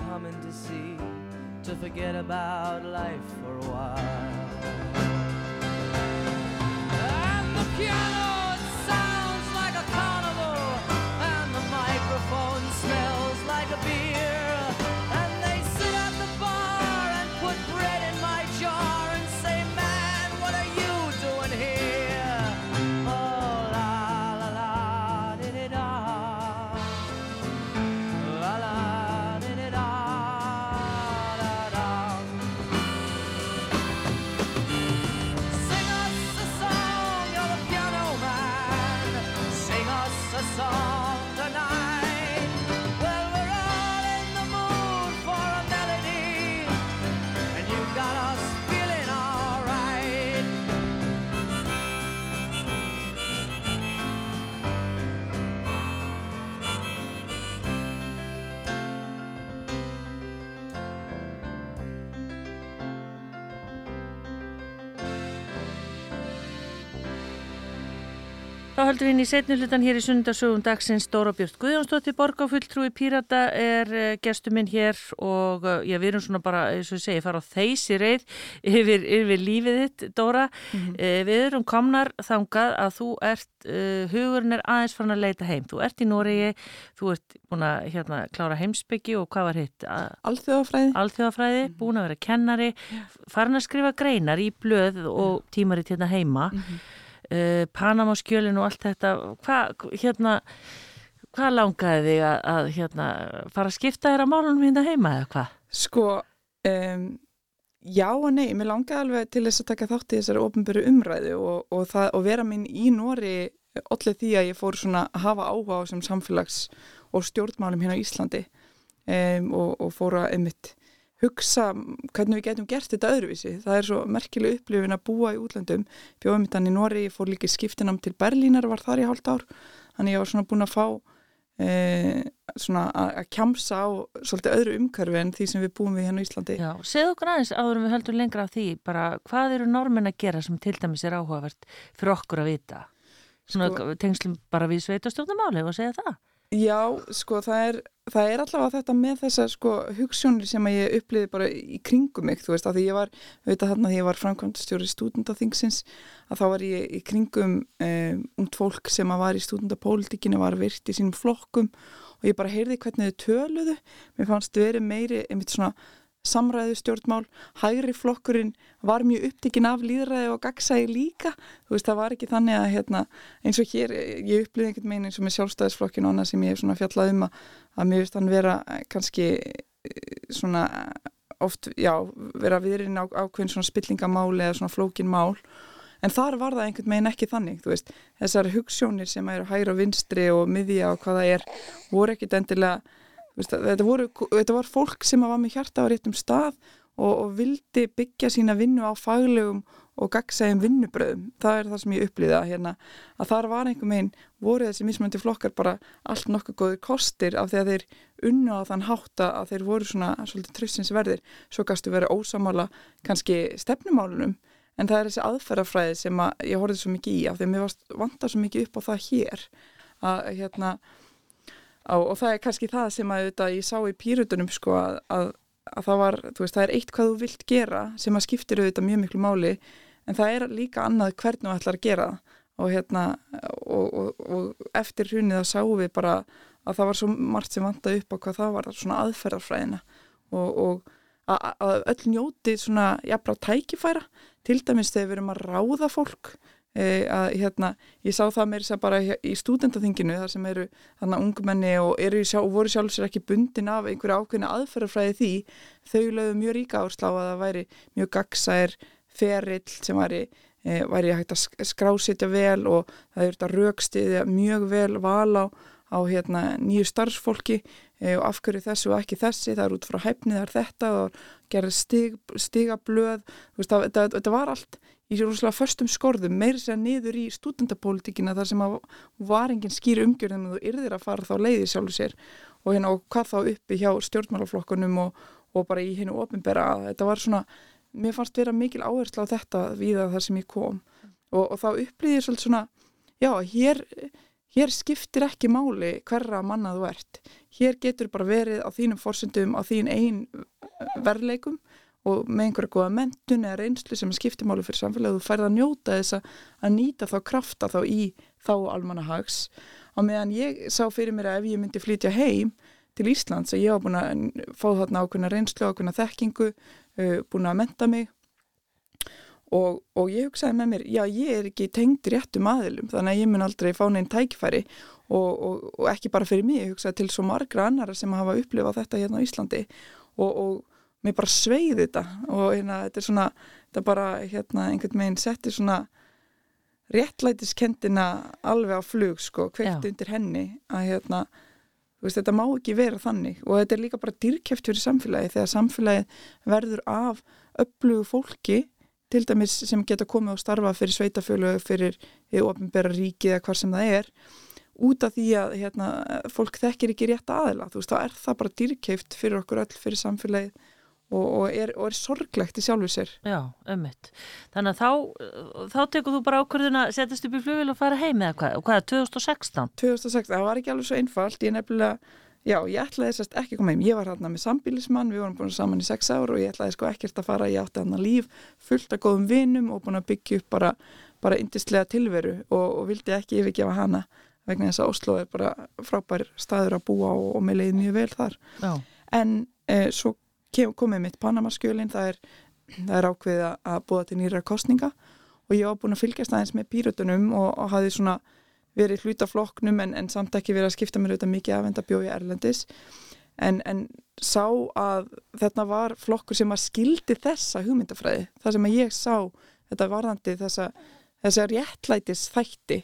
coming to see to forget about life for a while. Höldum við inn í setni hlutan hér í sundarsögum dagsins Dóra Björn Guðjónsdóttir Borgáfulltrúi Pírata er uh, gestur minn hér og uh, já, við erum svona bara, eins og ég segi, fara á þeysi reið yfir, yfir lífið þitt, Dóra. Mhm. uh, við erum komnar þangað að þú ert, uh, hugurinn er aðeins farin að leita heim. Þú ert í Noregi, þú ert búin að hérna, klára heimsbyggi og hvað var hitt? Alþjóðafræði. Alþjóðafræði, búin að vera kennari, farin að skrifa greinar í blöð og tímarit hérna heima. Mhm. Uh, Panama skjölin og allt þetta hvað hérna hvað langaði þig að, að hérna, fara að skipta þér að málunum hérna heima eða hvað? Sko, um, já og nei, mér langaði alveg til þess að taka þátt í þessari ofnböru umræðu og, og, það, og vera minn í Nóri allir því að ég fór svona að hafa áhuga á sem samfélags og stjórnmálum hérna á Íslandi um, og, og fór að einmitt hugsa hvernig við getum gert þetta öðruvísi. Það er svo merkileg upplifin að búa í útlöndum. Bjóðum þetta í Nóri, ég fór líka í skiptinam til Berlínar, var þar í hálft ár. Þannig ég var svona búin að fá e, svona að kjamsa á svolítið öðru umhverfi en því sem við búum við hérna á Íslandi. Já, segð okkur aðeins áður en við höldum lengra af því bara hvað eru normin að gera sem til dæmis er áhugavert fyrir okkur að vita? Svona Sko- tengslum bara við sveitastjórnamáli og segja það? Já, sko, það er, það er allavega þetta með þessar sko hugssjónir sem að ég uppliði bara í kringum mig, þú veist, að því ég var, auðvitað þarna því ég var framkvæmstjóri stúdendaþingsins, að þá var ég í kringum um, ungt fólk sem að var í stúdendapólitíkinu, var virt í sínum flokkum og ég bara heyrði hvernig þau töluðu, mér fannst verið meiri, einmitt svona samræðu stjórnmál, hægri flokkurinn var mjög upptikinn af líðræði og gagsæði líka, þú veist það var ekki þannig að hérna, eins og hér ég upplýði einhvern meginn eins og með sjálfstæðisflokkin og annað sem ég hef svona fjallað um að, að mér finnst hann vera eh, kannski eh, svona oft, já, vera viðrin á, ákveðin svona spillingamáli eða svona flókin mál. En þar var það einhvern meginn ekki þannig, þú veist. Þessar hugssjónir sem eru hægri og vinstri og miðja og hvað það er, voru ekkit endilega Veist, þetta, voru, þetta var fólk sem var með hjarta á réttum stað og, og vildi byggja sína vinnu á faglegum og gagsægjum vinnubröðum. Það er það sem ég upplýða hérna, að þar var einhver meginn, voru þessi mismöndi flokkar bara allt nokkuð góður kostir af því að þeir unna á þann hátta að þeir voru svona svolítið tröfsinsverðir. Svo gastu verið ósamála kannski stefnumálunum en það er þessi aðferðafræði sem að ég horfði svo mikið í af því að mér vantar svo mikið upp á það hér að hérna og það er kannski það sem að þetta, ég sá í pýrutunum sko að, að, að það var, þú veist, það er eitt hvað þú vilt gera sem að skiptir auðvitað mjög miklu máli en það er líka annað hvernig þú ætlar að gera. Og hérna og, og, og eftir hrunið það sáum við bara að það var svo margt sem vantaði upp á hvað það var svona aðferðarfræðina og, og að, öll njóti svona jafnra tækifæra. Til dæmis þegar við erum að ráða fólk að hérna, ég sá það sér bara í stúdendaþinginu þar sem eru þannig ungmenni og, eru sjá, og voru sjálf sér ekki bundin af einhverja ákveðna aðferðarfræði því. Þau lögðu mjög ríka áherslu á að það væri mjög gagsær ferill sem væri, e, væri hægt að skrásitja vel og það er þetta raukstiðja mjög vel val á, á hérna, nýju starfsfólki. E, og afhverju þessu og ekki þessi það er út frá hæfnið þar þetta og gerði stig, stigablöð. Þetta var allt í rúslega förstum skorðum, meiri sér niður í stúdendapólitíkina þar sem að var engin skýr umgjörðum og þú yrðir að fara þá leiði sjálfur sér. Og, hérna, og hvað þá uppi hjá stjórnmálaflokkunum og, og bara í hennu ofinbera þetta var svona, mér fannst vera mikil áherslu á þetta við það þar sem ég kom. Og, og þá upplýðir svolítið svona já, hér, hér skiptir ekki máli hverra manna þú ert. Hér getur bara verið á þínum forsendum á þín einn verleikum og með einhverja góða mentun eða reynslu sem skiptir máli fyrir samfélagi þú færð að njóta þess að nýta þá krafta þá í þá almannahags. Á meðan ég sá fyrir mér að ef ég myndi flytja heim til Íslands að ég var búin að fá þarna ákveðna reynslu, ákveðna þekkingu uh, búin að menta mig og, og ég hugsaði með mér já ég er ekki tengd réttum aðilum þannig að ég mun aldrei fá neinn tækifæri og, og, og ekki bara fyrir mig ég hugsaði til svo margra annara sem hafa upplifað þetta hérna á Íslandi og mér bara sveiði þetta og hérna þetta er svona, þetta bara hérna einhvern veginn setti svona réttlætiskendina alveg á flug sko, kveikt undir henni að hérna, þú veist, þetta má ekki vera þannig. Og þetta er líka bara dýrkjöft fyrir samfélagi þegar samfélagi verður af upplugu fólki til dæmis sem geta komið og starfa fyrir sveitafjölu, fyrir ofinbæra ríki eða hvað sem það er út af því að hérna, fólk þekkir ekki rétt aðila, þú veist, þá er það bara dýrkjöft fyrir okkur öll, fyrir samfélagið og, og, er, og er sorglegt í sjálfur sér. Já, ömmit. Þannig að þá, þá tekur þú bara ákvörðun að setjast upp í flugil og fara heim eða hvað? Og hvað er 2016? 2016, það var ekki alveg svo einfalt. Ég nefnilega, já, ég ætlaði sérst ekki að koma heim. Ég var hérna með sambílismann, við vorum búin saman í sex ár og ég ætlaði sko ekkert að fara. Ég átti hérna líf fullt af góðum vinum og búin að byggja upp bara, bara indistlega tilveru og, og vildi ekki yfirgefa hana vegna þess að Oslo er bara frábær staður að búa og, og með leiði mjög vel þar. Já. En eh, svo komið mitt Panamaskjölinn, það það er ákveðið að búa til nýra kostninga og ég var búin að fylgjast aðeins með pýrutunum og, og hafi svona verið hlutaflokknum en, en samt ekki verið að skipta mér auðvitað mikið af enda bjói Erlendis. En, en sá að þetta var flokkur sem að skildi þessa hugmyndafræði, það sem að ég sá þetta varðandi þessa, þessa réttlætis þætti,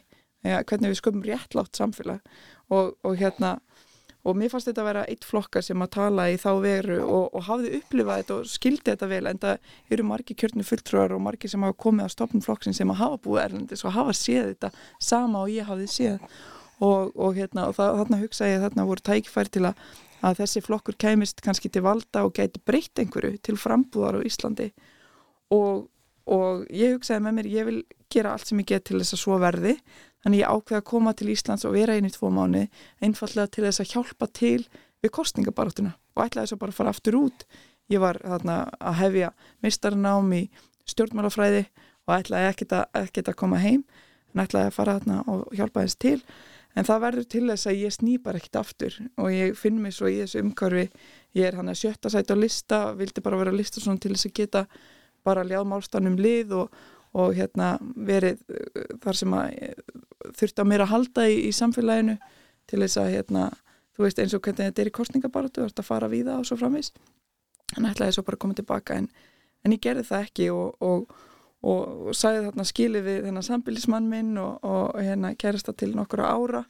ja, hvernig við sköpum réttlátt samfélag. Og, og hérna og mér fannst þetta að vera eitt flokkar sem að tala í þá veru og, og hafði upplifað þetta og skildi þetta vel en það eru margi kjörnu fulltrúar og margi sem hafa komið á stopnum flokksin sem að hafa búið erlendis og hafa séð þetta sama og ég hafði séð. Og, og, hérna, og þarna hugsa ég að þarna voru tækifæri til að, að þessi flokkur kemist kannski til valda og gæti breytt einhverju til frambúðar á Íslandi. Og ég hugsaði með mér ég vil gera allt sem ég get til þess að svo verði Þannig ég ákveði að koma til Íslands og vera einu í tvo mánu einfallega til þess að hjálpa til við kostningabaráttuna og ætlaði þess að bara fara aftur út. Ég var þarna að hefja mistarnám í stjórnmálafræði og ætlaði ekkert að, koma heim en ætlaði að fara þarna og hjálpa þess til. En það verður til þess að ég snýpar ekkert aftur og ég finn mig svo í þessu umhverfi. Ég er hann að sjötta sæti á lista, vildi bara vera lista svona til þess að geta bara ljáð málstanum lið og, og hérna verið uh, þar sem að uh, þurft á mér að halda í, í samfélaginu til þess að hérna, þú veist eins og hvernig þetta er í kostningabaratu, þú ert að fara við það og svo framvís en ætlaði svo bara að koma tilbaka en, en ég gerði það ekki og, og, og, og sæði þarna skilið við þennan sambilismann minn og hérna kærasta til nokkura ára.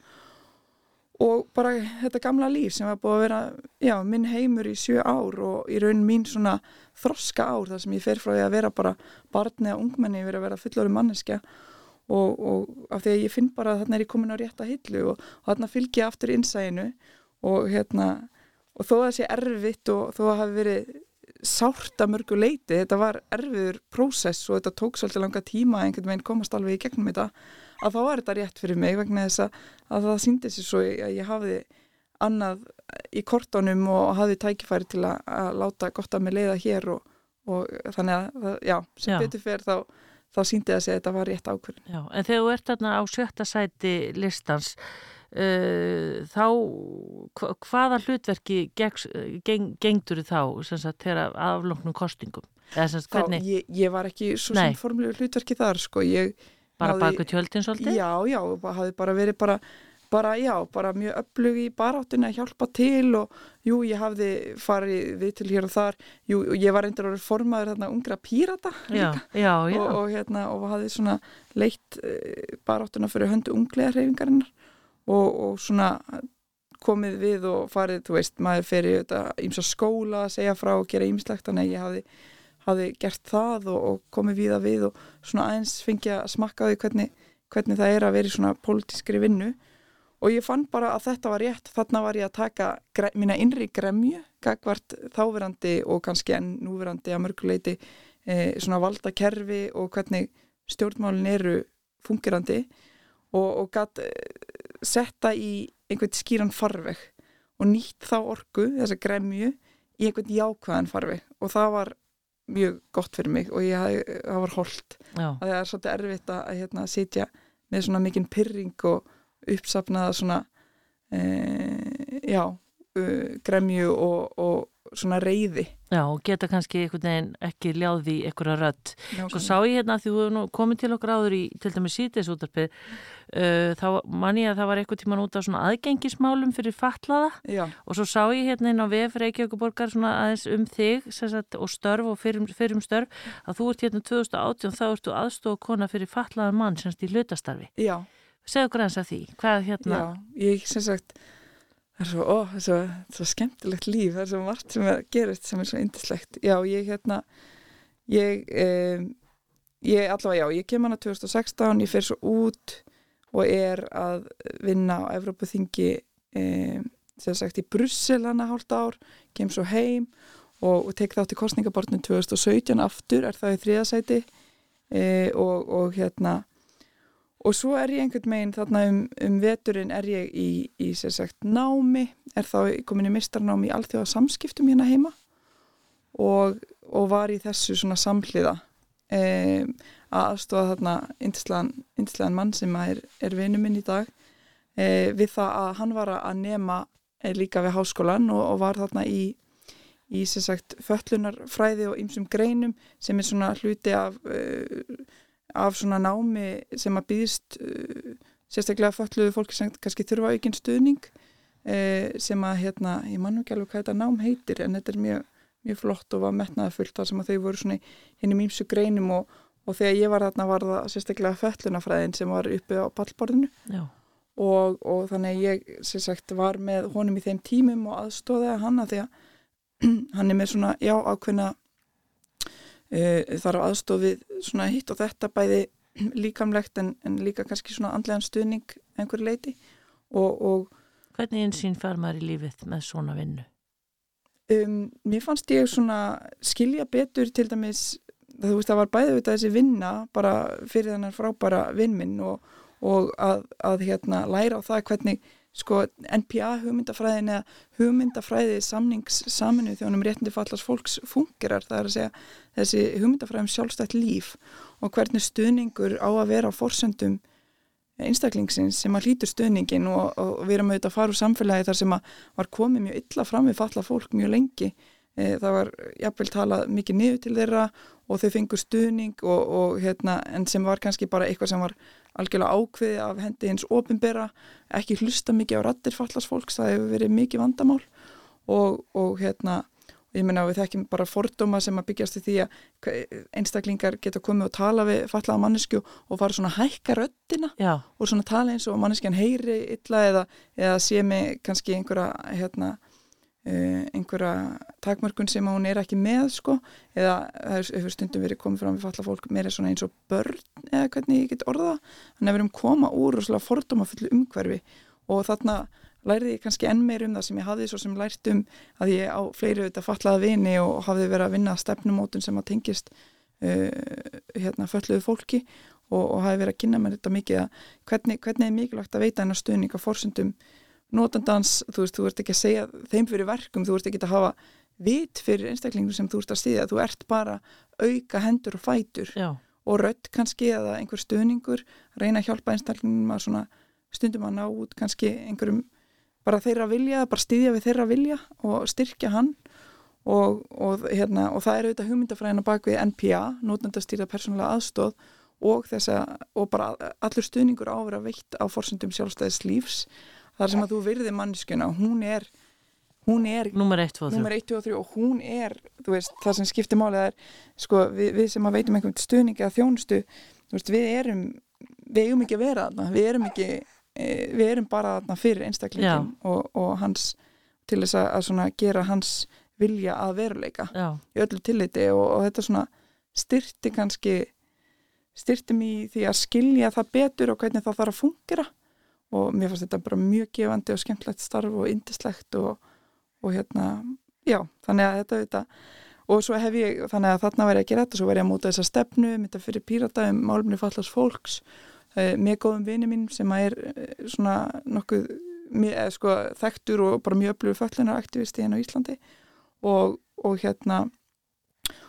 Og bara þetta gamla líf sem var búið að vera já, minn heimur í sjö ár og í raun mín svona þroska ár þar sem ég fer frá því að vera bara barn eða ungmenni verið að vera fullori manneskja og, og af því að ég finn bara að þarna er ég komin á rétta hillu og, og þarna fylgja aftur innsæinu og hérna og þó að það sé erfitt og þó að það hafi verið sárt að mörgu leiti, þetta var erfiður prósess og þetta tók svolítið langa tíma einhvern veginn komast alveg í gegnum þetta að þá var þetta rétt fyrir mig vegna þess að, að það síndi sér svo að ég hafiði annað í kortónum og hafiði tækifæri til að, að láta gott að mig leiða hér og, og þannig að, já, sem já. betur fyrir þá, þá síndi það sig að þetta var rétt ákveðin. Já, en þegar þú ert þarna á sjötta sæti listans, uh, þá, hvaða hlutverki geng, gengdur þá, þegar afloknum kostingum? Sagt, þá, ég, ég var ekki svo sem formlegu hlutverki þar, sko, ég Bara baku tjöldin svolítið? Já, já, það hafi bara verið bara, bara, já, bara mjög öflug í baráttinu að hjálpa til og jú, ég hafði farið við til hér og þar, jú, ég var eindir orður formaður þarna ungra pírata já, já, já. Og, og hérna, og hafði svona leitt e, baráttuna fyrir höndu unglega hreyfingarinnar og, og svona komið við og farið, þú veist, maður fyrir þetta ímsa skóla að segja frá og gera ímislegt, þannig að ég hafði hafi gert það og, og komið víða við og svona aðeins fengið að smakka því hvernig, hvernig það er að vera í svona pólitískri vinnu og ég fann bara að þetta var rétt, þarna var ég að taka mína innri gremju, gagvart þáverandi og kannski enn núverandi að mörguleiti e, svona valda kerfi og hvernig stjórnmálin eru fungirandi og, og gætt setta í einhvern skýran farveg og nýtt þá orku, þessa gremju í einhvern jákvæðan farveg. Og það var mjög gott fyrir mig og ég, það var holdt það er svolítið erfitt að hérna, sitja með svona mikinn pyrring og uppsafnaða svona e, já, uh, gremju og, og svona reyði já, og geta kannski einhvern veginn ekki ljáði í einhverja. Svo Nákvæmlega. sá ég hérna því þú hefur nú komið til okkur áður í til dæmis síðdeis útarpið, uh, þá man ég að það var eitthvað tíman út á svona aðgengismálum fyrir fatlaða Já, og svo sá ég hérna inn á VF Reykjavíkuborgar svona aðeins um þig sagt, og störf og fyrir, fyrir um störf að þú ert hérna 2018 þá ertu aðstofa kona fyrir fatlaðan mann semst í hlutastarfi. já, Segðu eins af því, hvað hérna, já ég sem sagt það er svo, ó, það er svo, svo skemmtilegt líf það er svo margt sem er gerist sem er svo indislegt já, ég hérna ég, um, ég allavega já, ég kem hana 2016 ég fer svo út og er að vinna á Evrópuþingi um, sem sagt í Brussel hana hálft ár, kem svo heim og, og tek þátt í kostningabortinu 2017 aftur, er það í þriðasæti e, og, og hérna og svo er ég einhvern meginn þarna um, um veturinn er ég í, í sagt námi, er þá komin í mistarnámi í alþjóða samskiptum hérna heima. Og, og var í þessu svona samhliða um, að aðstofa þarna indislegan mann sem er, er vinnu minn í dag. E, við það að hann var að nema e, líka við háskólan og, og var þarna í í sagt föllunarfræði og ýmsum greinum sem er svona hluti af uh, af svona námi sem að býðist uh, sérstaklega fölluðu fólki sem kannski þurfa aukinn stuðning uh, sem að hérna, ég mann ekki alveg hvað þetta nám heitir en þetta er mjög, mjög flott og var metnaða fullt þar sem að þau voru svona hinn í mýmsu greinum og, og þegar ég var þarna var það sérstaklega föllunarfræðin sem var uppi á pallborðinu. Og, og þannig ég sagt var með honum í þeim tímum og aðstóðið að því að hann er með svona, já, ákveðna þarf aðstofið svona hitt og þetta bæði líkamlegt en, en líka kannski svona andlegan stuðning einhver leiti og, og hvernig einsýn fær maður í lífið með svona vinnu? um, mér fannst ég svona skilja betur til dæmis þú veist það var bæði auðvitað þessi vinna bara fyrir þennan frábæra vinnminn og, og að, að hérna læra á það hvernig sko NPA hugmyndafræðin eða hugmyndafræði samnings saminu þjónum réttindi fallast fólks fungerar það er að segja þessi hugmyndafræðum sjálfstætt líf og hvernig stuðningur á að vera á forsendum einstaklingsins sem að hlýtur stuðningin og, og við erum auðvitað að fara úr samfélagi þar sem að var komið mjög illa fram við falla fólk mjög lengi. E, það var jafnvel talað mikið niður til þeirra og þau fengur stuðning og, og hérna en sem var kannski bara eitthvað sem var algjörlega ákveði af hendi hins ofinbera, ekki hlusta mikið á rattir fallast fólks, það hefur verið mikið vandamál. Og, og hérna ég meina við þekkjum bara fordóma sem að byggjast í því að einstaklingar geta komið og tala við fallaða mannesku og fara svona að hækka röttina Já, og svona tala eins og manneskjan heyri illa eða, eða sé með kannski einhverja hérna einhverja takmörkun sem hún er ekki með sko. Eða hefur stundum verið komið fram við falla fólk meira eins og börn eða hvernig ég get orða þannig að við erum koma úr og fordóma fullu umhverfi. Og þarna lærði ég kannski enn meir um það sem ég hafði svo sem lært um að ég á fleiri auðvitað fallaða vini og hafði verið að vinna stefnumótun sem að tengist uh, hérna fölluðu fólki og, og hafi verið að kynna mér þetta mikið að hvernig, hvernig er mikilvægt að veita hennar stuðning að forsundum notandans, þú veist, þú ert ekki að segja þeim fyrir verkum, þú ert ekki að hafa vit fyrir einstaklingum sem þú ert að stýða þú ert bara auka hendur og fætur já, og rödd kannski eða einhver stuðningur, reyna að hjálpa einstaklingum að svona stundum að ná út kannski einhverjum bara þeirra vilja, bara stýðja við þeirra vilja og styrkja hann. Og, og, hérna, og það er auðvitað hugmyndafræðina bak við NPA, notendastýrða persónulega aðstóð og þessa og bara allur stuðningur á að veitt á forsendum sjálfstæðis lífs þar sem að þú virði mannskjuna, hún er hún er nummer 1, 2, 3 nummer 1, 2 og 3 og hún er, þú veist, það sem skiptir málið er, sko, við, við sem að veitum einhvern stuðningi að þjónustu, veist, við erum við eigum ekki að vera þarna, við erum ekki e, við erum bara þarna fyrir einstaklingin og, og hans til þess að, að svona gera hans vilja að veruleika Já, í öllu tilliti og, og þetta svona styrti kannski styrti mig í því að skilja það betur og hvernig það þarf að fungera og mér fannst þetta bara mjög gefandi og skemmtlegt starf og indislegt og, og hérna, já, þannig að þetta, þetta og svo hef ég, þannig að þarna ég að gera þetta svo var ég að móta þessa stefnu, mynda fyrir pírata um málumni fallast fólks uh, með góðum vini mín sem að er uh, svona nokkuð mjög, sko, þekktur og bara mjög öflugur föllunaraktivisti hérna á Íslandi. Og, og hérna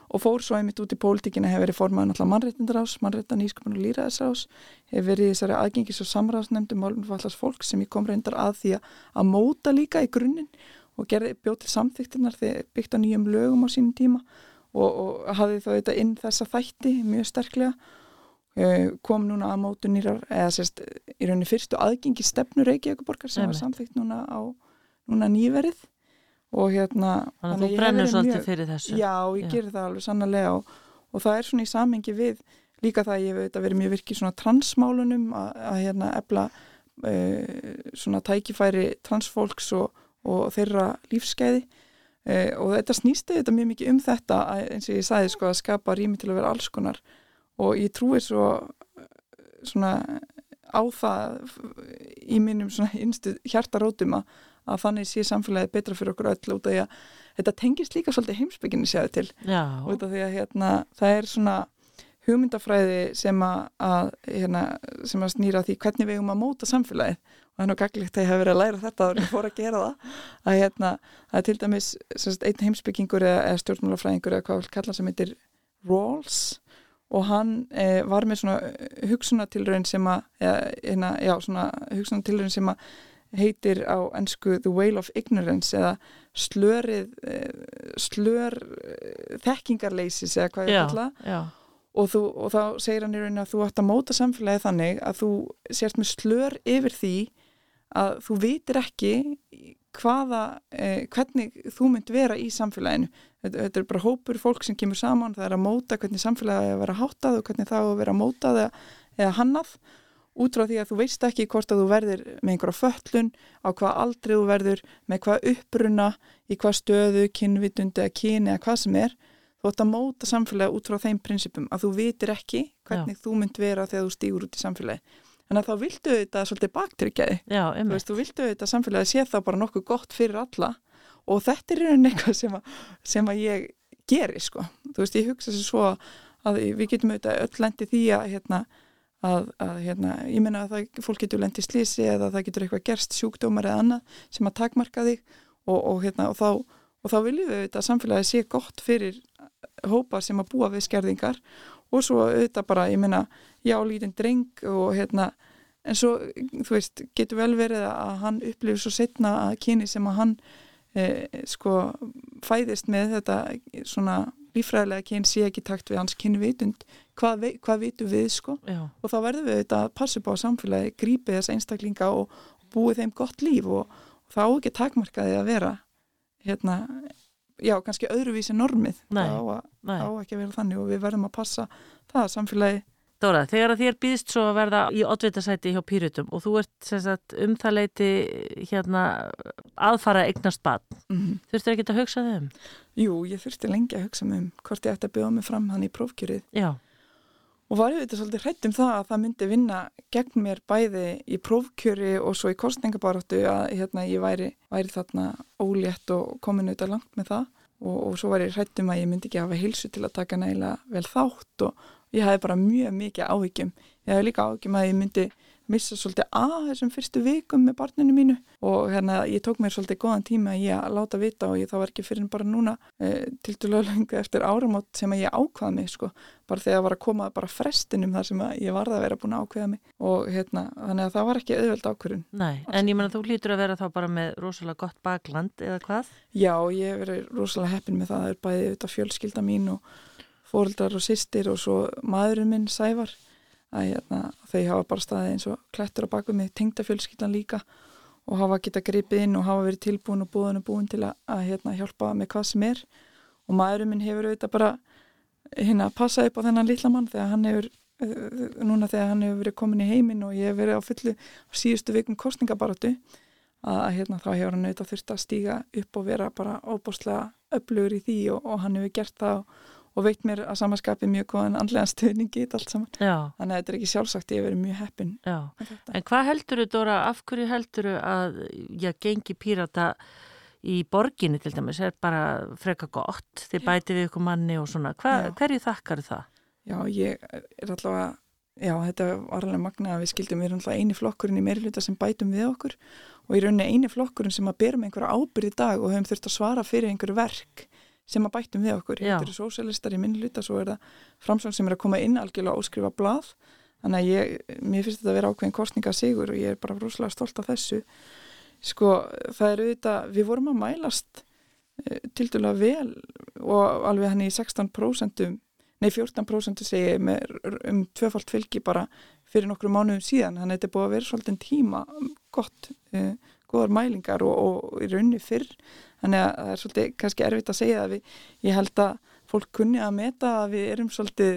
og fór svo einmitt út í pólitíkina hefur verið formaður náttúrulega mannréttindarás, mannréttan ísköpun og líraðisrás, hefur verið þessari aðgengis og samráðsnefndum málum fallast fólk sem ég kom reyndar að því að móta líka í grunninn og til samþyktinnar þegar byggt á nýjum lögum á sínum tíma og, og hafði þá þetta inn þessa þætti mjög sterklega. Kom núna að mótu nýrar eða sérst í rauninni fyrstu aðgengi stefnu Reykjavíkuborgar sem var samþykt núna á núna nýverið og hérna Þannig að þú brennur svolítið fyrir þessu. Já, ég já. gerir það alveg sannlega og, og það er svona í samengi við líka það að ég veit að vera mjög virkið svona transmálunum að, að hérna ebla e, svona tækifæri transfólks og, og þeirra lífskeiði uh, og þetta snýsti þetta mjög mikið um þetta að, eins og ég sagði sko að skapa rými til að vera alls konar. Og ég trúi svo svona á það í mínum svona hjartarótum að að þannig sé samfélagi betra fyrir okkur öll út af því að þetta tengist líka svolítið heimsbygginni séðu til. Já. út af því að hérna, það er svona hugmyndafræði sem að, að hérna, sem að snýra því hvernig við erum að móta samfélagið. Og það er nú gaglíkt að ég hef verið að læra þetta og fór að gera það. Að hérna, er til dæmis sagt, einn heimsbyggingur eða, eða stjórnmálafræðingur eða hvað vil kalla sem heitir Rawls. Og hann eh, var með svona hugsunatilröðin sem að, eða, hérna, já, svona hugsunatilröðin sem að heitir á ennsku The Whale of Ignorance eða slörið eh, slör eh, þekkingarleisis eða hvað ég kalla og, og þá segir hann í rauninu að þú ætti að móta samfélagi þannig að þú sért með slör yfir því að þú vitir ekki hvaða, eh, hvernig þú mynd vera í samfélaginu. Þetta, þetta er bara hópur fólk sem kemur saman það er að móta hvernig samfélagi að vera háttað og hvernig það að vera mótað eða hannað út frá því að þú veist ekki hvort að þú verður með einhverja föllun, á hvað aldrei þú verður, með hvað uppruna, í hvað stöðu, kynvitundi eða kyni eða hvað sem er, þú ætti að móta samfélagi út frá þeim prinsipum að þú vitir ekki hvernig Já. þú mynd vera þegar þú stýgur út í samfélagi. Þannig að þá viltu þetta svolítið baktryggjaði. Þú veist, þú viltu þetta samfélagi sé þá bara nokkuð gott fyrir alla og þetta er einhvern eitthvað sem að, sem að ég geri sko. Þú veist, ég hugsa sér svo að við getum auðvitað öll lendi því að hérna að, að hérna, ég menna að það, fólk getur lendið slísi eða það getur eitthvað gerst sjúkdómar eða annað sem að takmarka þig og, og, hérna, og, þá, og þá viljum við auðvitað að samfélagi sé gott fyrir hópa sem að búa við skerðingar og svo auðvitað bara, ég menna, já, lítinn dreng og hérna, en svo, þú veist, getur vel verið að hann upplifir svo setna að kyni sem að hann eh, sko fæðist með þetta svona lífræðilega kyn sé ekki takt við hans kynvitund hvað, hvað vitum við sko Já. og þá verðum við þetta að passa upp á samfélagi grípið þess einstaklinga og, búið þeim gott líf og, og þá ekki takmarkaði að vera hérna, já kannski öðruvísi normið Nei. þá á ekki að vera þannig og við verðum að passa það að samfélagi Dóra, þegar að þér býðst svo að verða í oddvitasæti hjá Pýrutum og þú ert sagt, um það leiti hérna, aðfara eignast bann, mm -hmm. þurftu ekki að hugsa þau um? Jú, ég þurfti lengi að hugsa um hvort ég ætti að bjóða mig fram hann í prófkjörið Já. og var ég þetta svolítið hrætt um það að það myndi vinna gegn mér bæði í prófkjöri og svo í kostningabaráttu að hérna, ég væri, væri þarna ólétt og komin auðvitað langt með það og, og svo var ég hrætt um að ég myndi ekki hafa hilsu til að taka nægilega vel þátt og ég hafi bara mjög mikið áhyggjum. Ég hafi líka áhyggjum að ég myndi missa svolítið að þessum fyrstu vikum með barninu mínu. Og hérna ég tók mér svolítið góðan tíma að ég láta vita og ég þá var ekki fyrir bara núna e, til dölöflengu eftir áramót sem að ég ákvaða mig sko. Bara þegar það var að koma bara frestinum þar sem ég varða að vera búin að ákveða mig. Og hérna þannig að það var ekki auðveld ákvörun Nei, en ég menna þú hlýtur að vera þá bara með rosalega gott bakland eða hvað? Já, ég hef verið rosalega heppin með það, það er bæðið auðvitað fjölskylda mín og fóreldrar og sýstir og svo maðurinn minn Sævar að hérna, þau hafa bara staðið eins og klættur á baku með tengdafjölskyldan líka og hafa geta gripið inn og hafa verið tilbúin og búin og búin til að, að hérna, hjálpa með hvað sem er. Og maðurinn minn hefur auðvitað bara hérna passað upp á þennan lilla mann þegar hann hefur uh, núna þegar hann hefur verið komin í heiminn og ég hef verið á fullu á síðustu vikum kostningabaratu að hérna þá hefur hann auðvitað þurft að stíga upp og vera bara óbúslega öflugur í því og, og hann hefur gert það og og veit mér að samanskapi mjög góðan andlega stöðningi í allt saman. Já. Þannig að þetta er ekki sjálfsagt, ég hef verið mjög heppin. En hvað heldur þú, Dóra, af hverju heldur þú að, já, gengi pírata, í borginni til dæmis er bara freka gott, þið Já. bæti við ykkur manni og svona, Hva, hverju þakkar það? Já, ég er allavega, já, þetta var alveg magna að við skildum, við erum alltaf eini flokkurinn í meirluta sem bætum við okkur og í rauninni eini flokkurinn sem að berum einhverja ábyrð í dag og höfum þurft að svara fyrir einhverju verk sem að bætum við okkur. Þetta eru sósialistar í minnluta, svo er það framsvang sem er að koma inn algjörlega að óskrifa blað. Þannig að ég, mér finnst þetta að vera ákveðin kostninga sigur og ég er bara rosalega stolt af þessu. Sko, það er auðvitað, við vorum að mælast uh, tildulega vel og alveg hann í 16% nei 14% segi með um tvöfalt fylgi bara fyrir nokkru mánuðum síðan, þannig að þetta er búið að vera svolítið tíma gott, uh, góðar mælingar og, og í raunni fyrr. Þannig að það er svolítið kannski erfitt að segja að við, ég held að fólk kunni að meta að við erum svolítið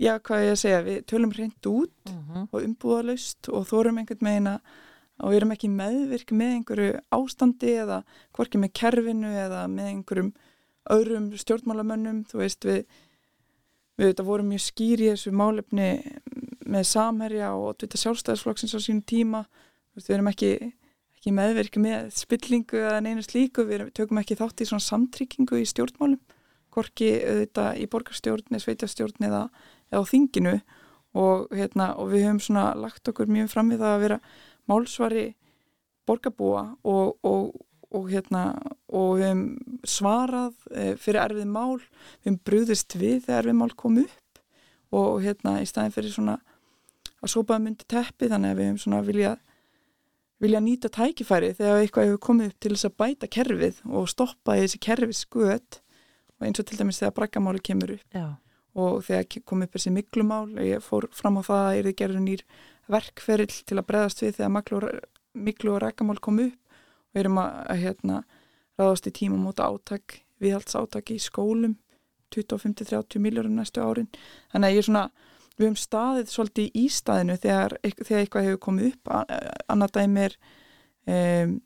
já, hvað ég að segja, við tölum hreint út Mm og umbúðalaust og þórum einhvern veginn að og við erum ekki meðvirk með einhverju ástandi eða hvorki með kerfinu eða með einhverjum öðrum stjórnmálamönnum, þú veist við við þetta vorum mjög skýr í þessu málefni með samherja og þetta sjálfstæðisflokksins á sínum tíma. Við erum ekki, ekki meðvirk með spillingu eða neinu slíku, við tökum ekki þátt í svona samtryggingu í stjórnmálum hvorki auðvitað í borgarstjórn eða sveitastjórn eða, eða á þinginu. Og, hérna, og við höfum svona lagt okkur mjög fram við það að vera málsvari borgarbúa og, og, og, hérna, við höfum svarað e, fyrir erfið mál, við höfum brúðist við þegar erfið mál kom upp. Og hérna í staðin fyrir svona að sopaða myndi teppi þannig að við höfum svona viljað vilja nýta tækifæri þegar eitthvað hefur komið upp til þess að bæta kerfið og stoppa í þessi kerfið sköt og eins og til dæmis þegar brakkamáli kemur upp Já, og þegar kom upp þessi miklumál og ég fór fram á það að ég er gerður nýr verkferill til að breðast við þegar miklu, og rækkamál kom upp og við erum að, að hérna, ráðast í tíma móta átak, viðhalds átak í skólum 25-30 miljórum næstu árin. Þannig að ég er svona við höfum staðið svolítið í ístaðinu þegar, þegar eitthvað hefur komið upp. Annað dæmi er um,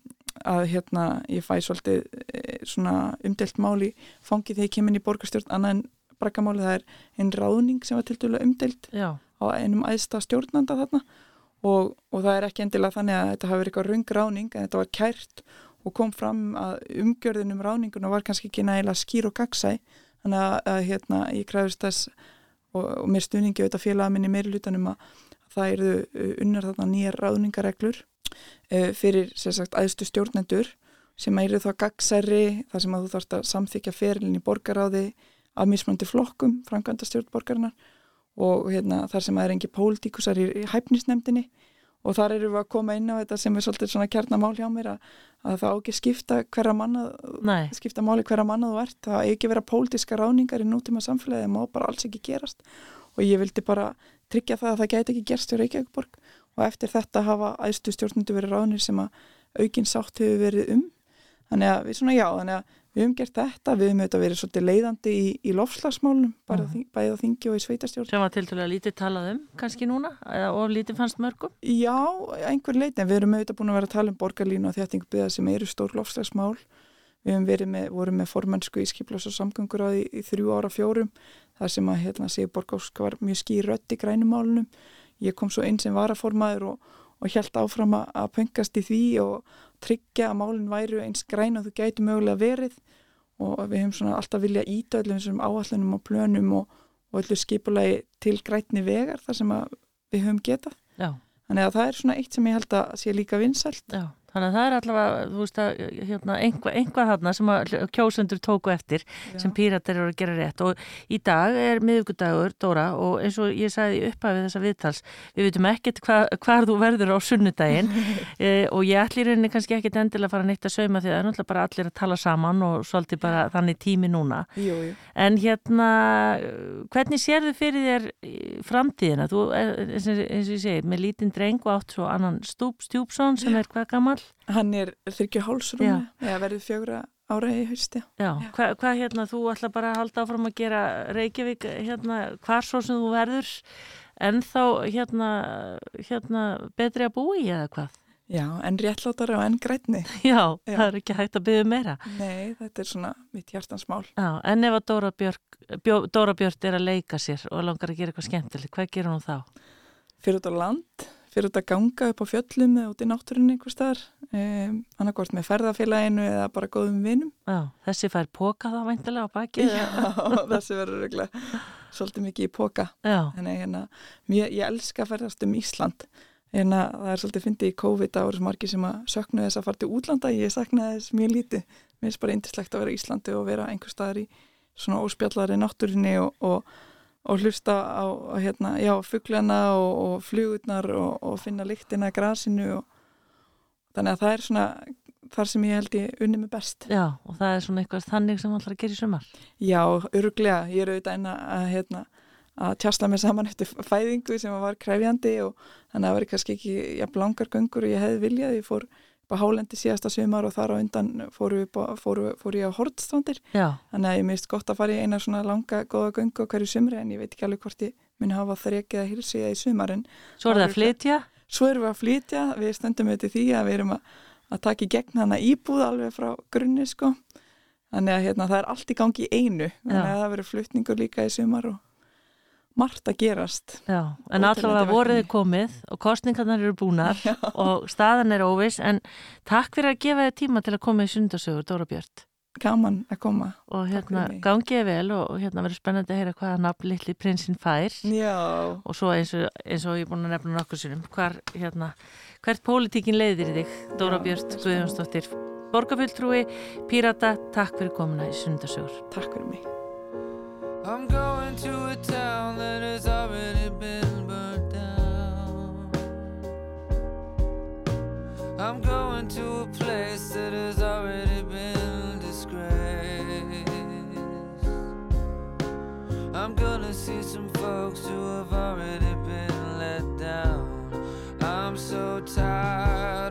að hérna ég fæ svolítið eh, svona umdelt máli fangið þegar ég kemur inn í borgarstjórn. Annað en brakkamáli það er einn ráðning sem var til dælu umdelt já, á einum æðsta stjórnanda þarna. Og, og það er ekki endilega þannig að þetta hafi verið eitthvað rung ráning en þetta var kært og kom fram að umgjörðin um ráninguna var kannski ekki nægilega skýr og gagsæ þannig að, að hérna ég kræðist þess og, og mér stuðningi auðvitað félaga minni meiri lutanum að það eru unnar þarna nýjar ráðningareglur uh, fyrir sagt æðstu stjórnendur sem eru þá gagsæri þar sem að þú þarfst að samþykja ferilin í borgaráði af mismöndi flokkum framkvæmda stjórnborgarinnar og hérna, þar sem að er engi pólitíkusar í, í hæfnisnefndinni og þar eru við að koma inn á þetta sem er svolítið svona kjarnamál hjá mér að, að það á ekki skipta hverja manna nei, skipta máli hverja manna þú ert. Það á ekki vera pólitíska ráningar í nútíma samfélagi það má bara alls ekki gerast. Og ég vildi bara tryggja það að það gæti ekki gerst í Reykjavíkborg og eftir þetta hafa æðstu stjórnundu verið ráðnir sem að aukin sátt hefur verið um. Þannig að við svona já, þannig að við höfum gert þetta, við höfum auðvitað verið svolítið leiðandi í, í lofslagsmálunum, bæðið á þingi og í sveitastjórn sem var til dælu að lítið talað um kannski núna, eða of lítið fannst mörgum Já, einhver leiti, en við erum auðvitað búin að vera að tala um borgarlínu og þjættingu byggða sem eru stór lofslagsmál. Við höfum verið með, vorum með formennsku í skiplas og samgöngur á því í þrjú ára fjórum, þar sem að hérna Sigur Borgásk var mjög skýr rött í grænumálunum. Ég kom svo inn sem varaformaður og, og held áfram að, pöngast í því og tryggja að málun væru eins græn og þú gæti mögulega verið og við höfum svona alltaf vilja íta öllum þessum áallunum og plönum og, og öllu skipulagi til grætni vegar þar sem við höfum getað. já, Þannig að það er svona eitt sem ég held að sé líka vinsælt. já, þannig að það er allavega þú veist að hérna, einhvað, einhvað þarna sem að kjósendur tóku eftir sem píratar eru að gera rétt. Og í dag er miðugudagur, Dóra og eins og ég sagði upphafið þessa viðtals við veitum ekkert hva, hvar þú verður á sunnudaginn e, og ég ætlir henni kannski ekkert endilega að fara neitt að sauma því að það er náttúrulega bara allir að tala saman og svolítið bara þannig tími núna. Jú, jú. en hérna hvernig sérðu fyrir þér framtíðina? Þú, eh, eins og ég segi, með lítinn dreng og átt svo annan Stúp, Stjúpsson sem er hvað gammal Hann er þryggju hálsrúmi, eða verður fjögra ára í hausti. Já, hvað hva, hérna, þú ætla bara að halda áfram að gera Reykjavík, hérna, hvar svo sem þú verður, en þá, hérna, hérna, betri að búi eða hvað? Já, en réttlátara og enn grætni. Já, Já. það er ekki hægt að byggja meira. Nei, þetta er svona mitt hjartansmál. Já, en ef að Dóra Björk, Bjó, Dóra Björk er að leika sér og langar að gera eitthvað skemmtilegt, hvað gerir hún þá? Fyrir út á land, fyrir út að ganga upp á fjöllum eða út í náttúrunni einhver staðar um, annarkort með ferðafélaginu eða bara góðum vinum. Já, þessi fær póka þá veintilega á baki Já, þessi verður reglulega svolítið mikið í póka Þannig hérna, mjög, ég elska að ferðast um Ísland. En að það er svolítið fyndið í COVID að voru margir sem að söknu þess að fara til útlanda, ég saknaði þess mjög lítið. Mér finnst bara yndislegt að vera í Íslandi og vera einhver staðar í svona óspjallari náttúrinni og, og, og hlusta á, hérna, já, fuglana og, og flugurnar og, og finna lyktina í grasinu og þannig að það er svona þar sem ég held ég unni mig best. Já, og það er svona eitthvað þannig sem allar að gera í sumar. Já, öruglega, ég er auðvitað eina að, hérna, að tjastla mig saman eftir fæðingu sem var krefjandi og þannig að það var kannski ekki jafn langar göngur og ég hefði viljað, ég fór á Hálendi síðasta sumar og þar á undan fóru, fóru, fóru ég á Hortstrandir þannig að ég mist gott að fara í eina svona langa góða göngu hverju sumri en ég veit ekki alveg hvort ég muni hafa þrekið að hilsiða í sumar en svo er það að flytja? Svo erum við að flytja, við stöndum til því að við erum að, að taka í gegn hana íbúð alveg frá grunni sko. Þannig að hérna, það er allt í gangi í einu. Þannig að það verður flutningur líka í sumar og margt að gerast. Já, en allavega voruð þið verkefni. komið og kostningarnar eru búnar Já. og staðan er óviss en takk fyrir að gefa þið tíma til að koma í sundasögur, Dóra Björn gaman að koma. Og hérna gangið vel og, og hérna verður spennandi að heyra hvaða nafn litli prinsinn fær. Já, og svo eins og, eins og ég er búin að nefna nokkur sinum hvar, hérna, hvert pólitíkin leiðir þig Dóra Björn Guðjónsdóttir Borgafulltrúi, Pírata takk fyrir komuna í sundasögur takk fyrir mig has already been burned down. I'm going to a place that has already been disgraced. I'm gonna see some folks who have already been let down. I'm so tired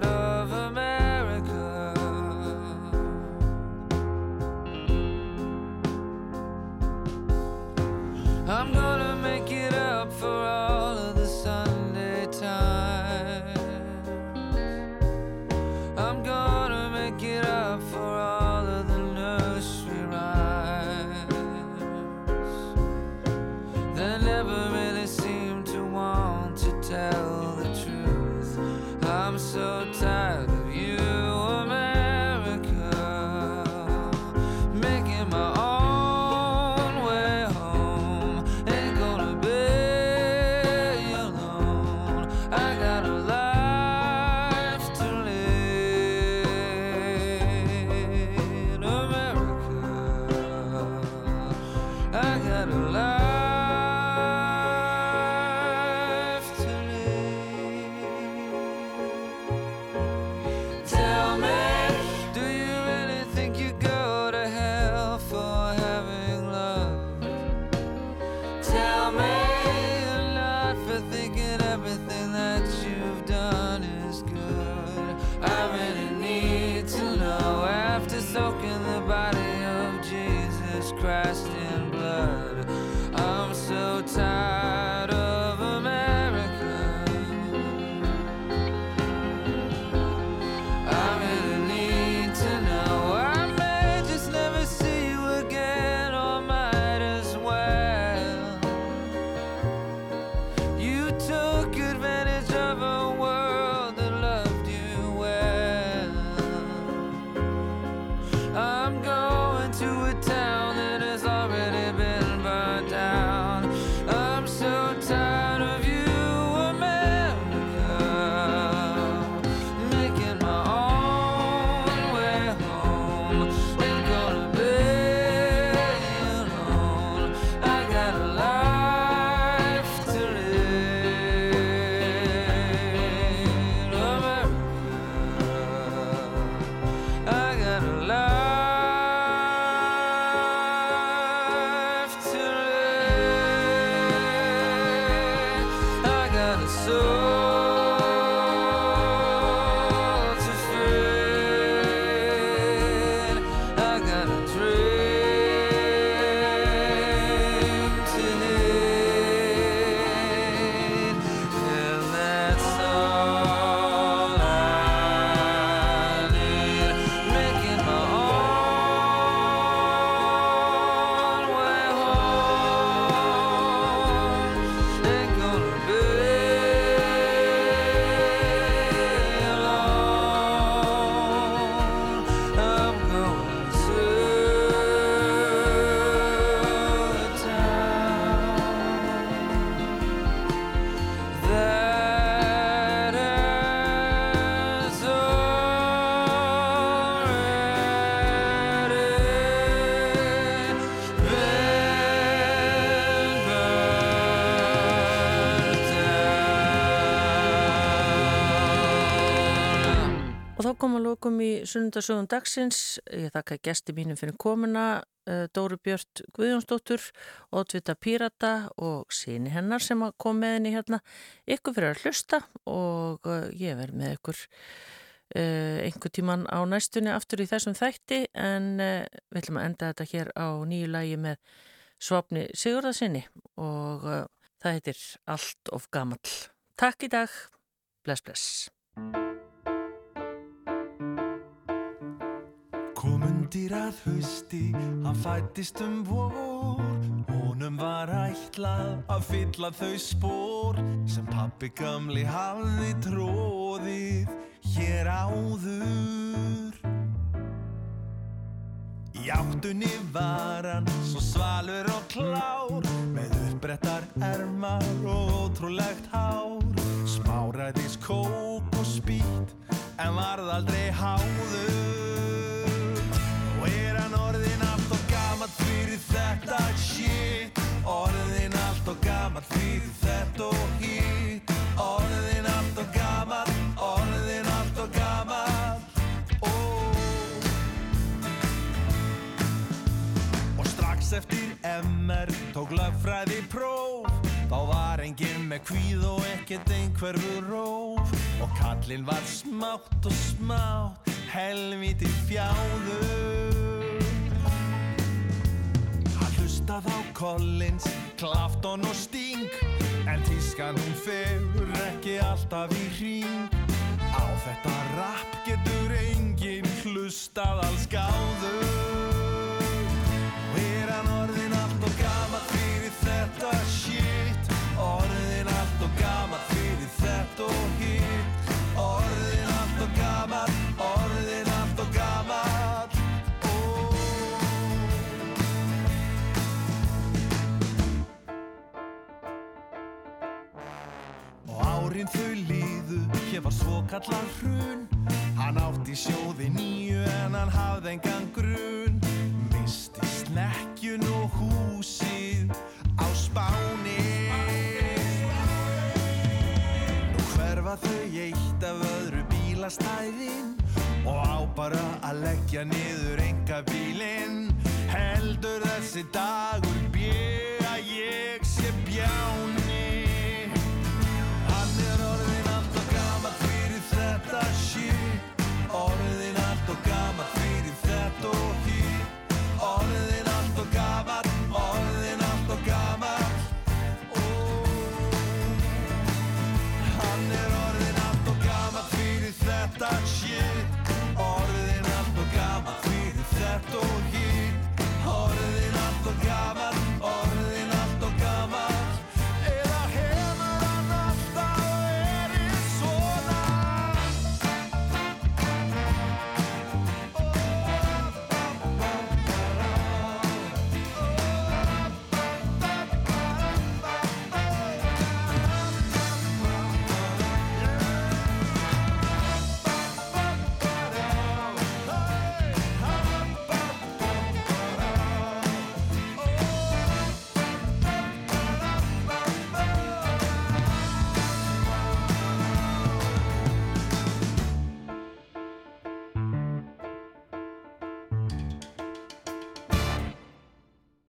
koma lókum í sunnundasögum dagsins. Ég þakka gæsti mínum fyrir komuna, eh, Dóru Björn Guðjónsdóttur, Ótvita Pírata og síni hennar sem kom með henni hérna. Ykkur fyrir að hlusta og eh, ég verð með ykkur uh, einhver tíman á næstunni aftur í þessum þætti en við ætlum að enda þetta hér á nýju lægi með Svapni Sigurðarsinni og það heitir Allt of Gamall. Takk í dag. Bless, bless. Komundir að hausti, hann fættist um vor. Honum var ætlað að fylla þau spór Sem pappi gamli hafði tróðið hér áður. Í áttunni var hann svo svalur og klár Með uppbrettar ermar og ótrúlegt hár. Smáræðis kók og spýt en varð aldrei háður þetta shit. Orðin allt og gamalt fyrir þetta og hitt. Orðin allt og gamalt, orðin allt og gamalt oh. Og strax eftir MR tók lögfræði próf. Þá var enginn með kvíð og ekkert einhverfu róf. Og kallinn var smátt og smátt helviti fjáður hlustað á Collins, Clapton og Sting. En tískan hún fegur ekki alltaf í hring. Á þetta rap getur enginn hlustað alls gáður. Og er hann orðin allt og gamall fyrir þetta shit. Orðin allt og gamall fyrir þetta og hitt var svokallan hrun. Hann átti sjóði nýju en hann hafði engan grun. Misti snekkjun og húsið á spáni. Nú hverfa þau eitt af öðru bílastæðin Og á bara að leggja niður enga bílin Heldur þessi dagur bjö að ég sé bjáni. とかま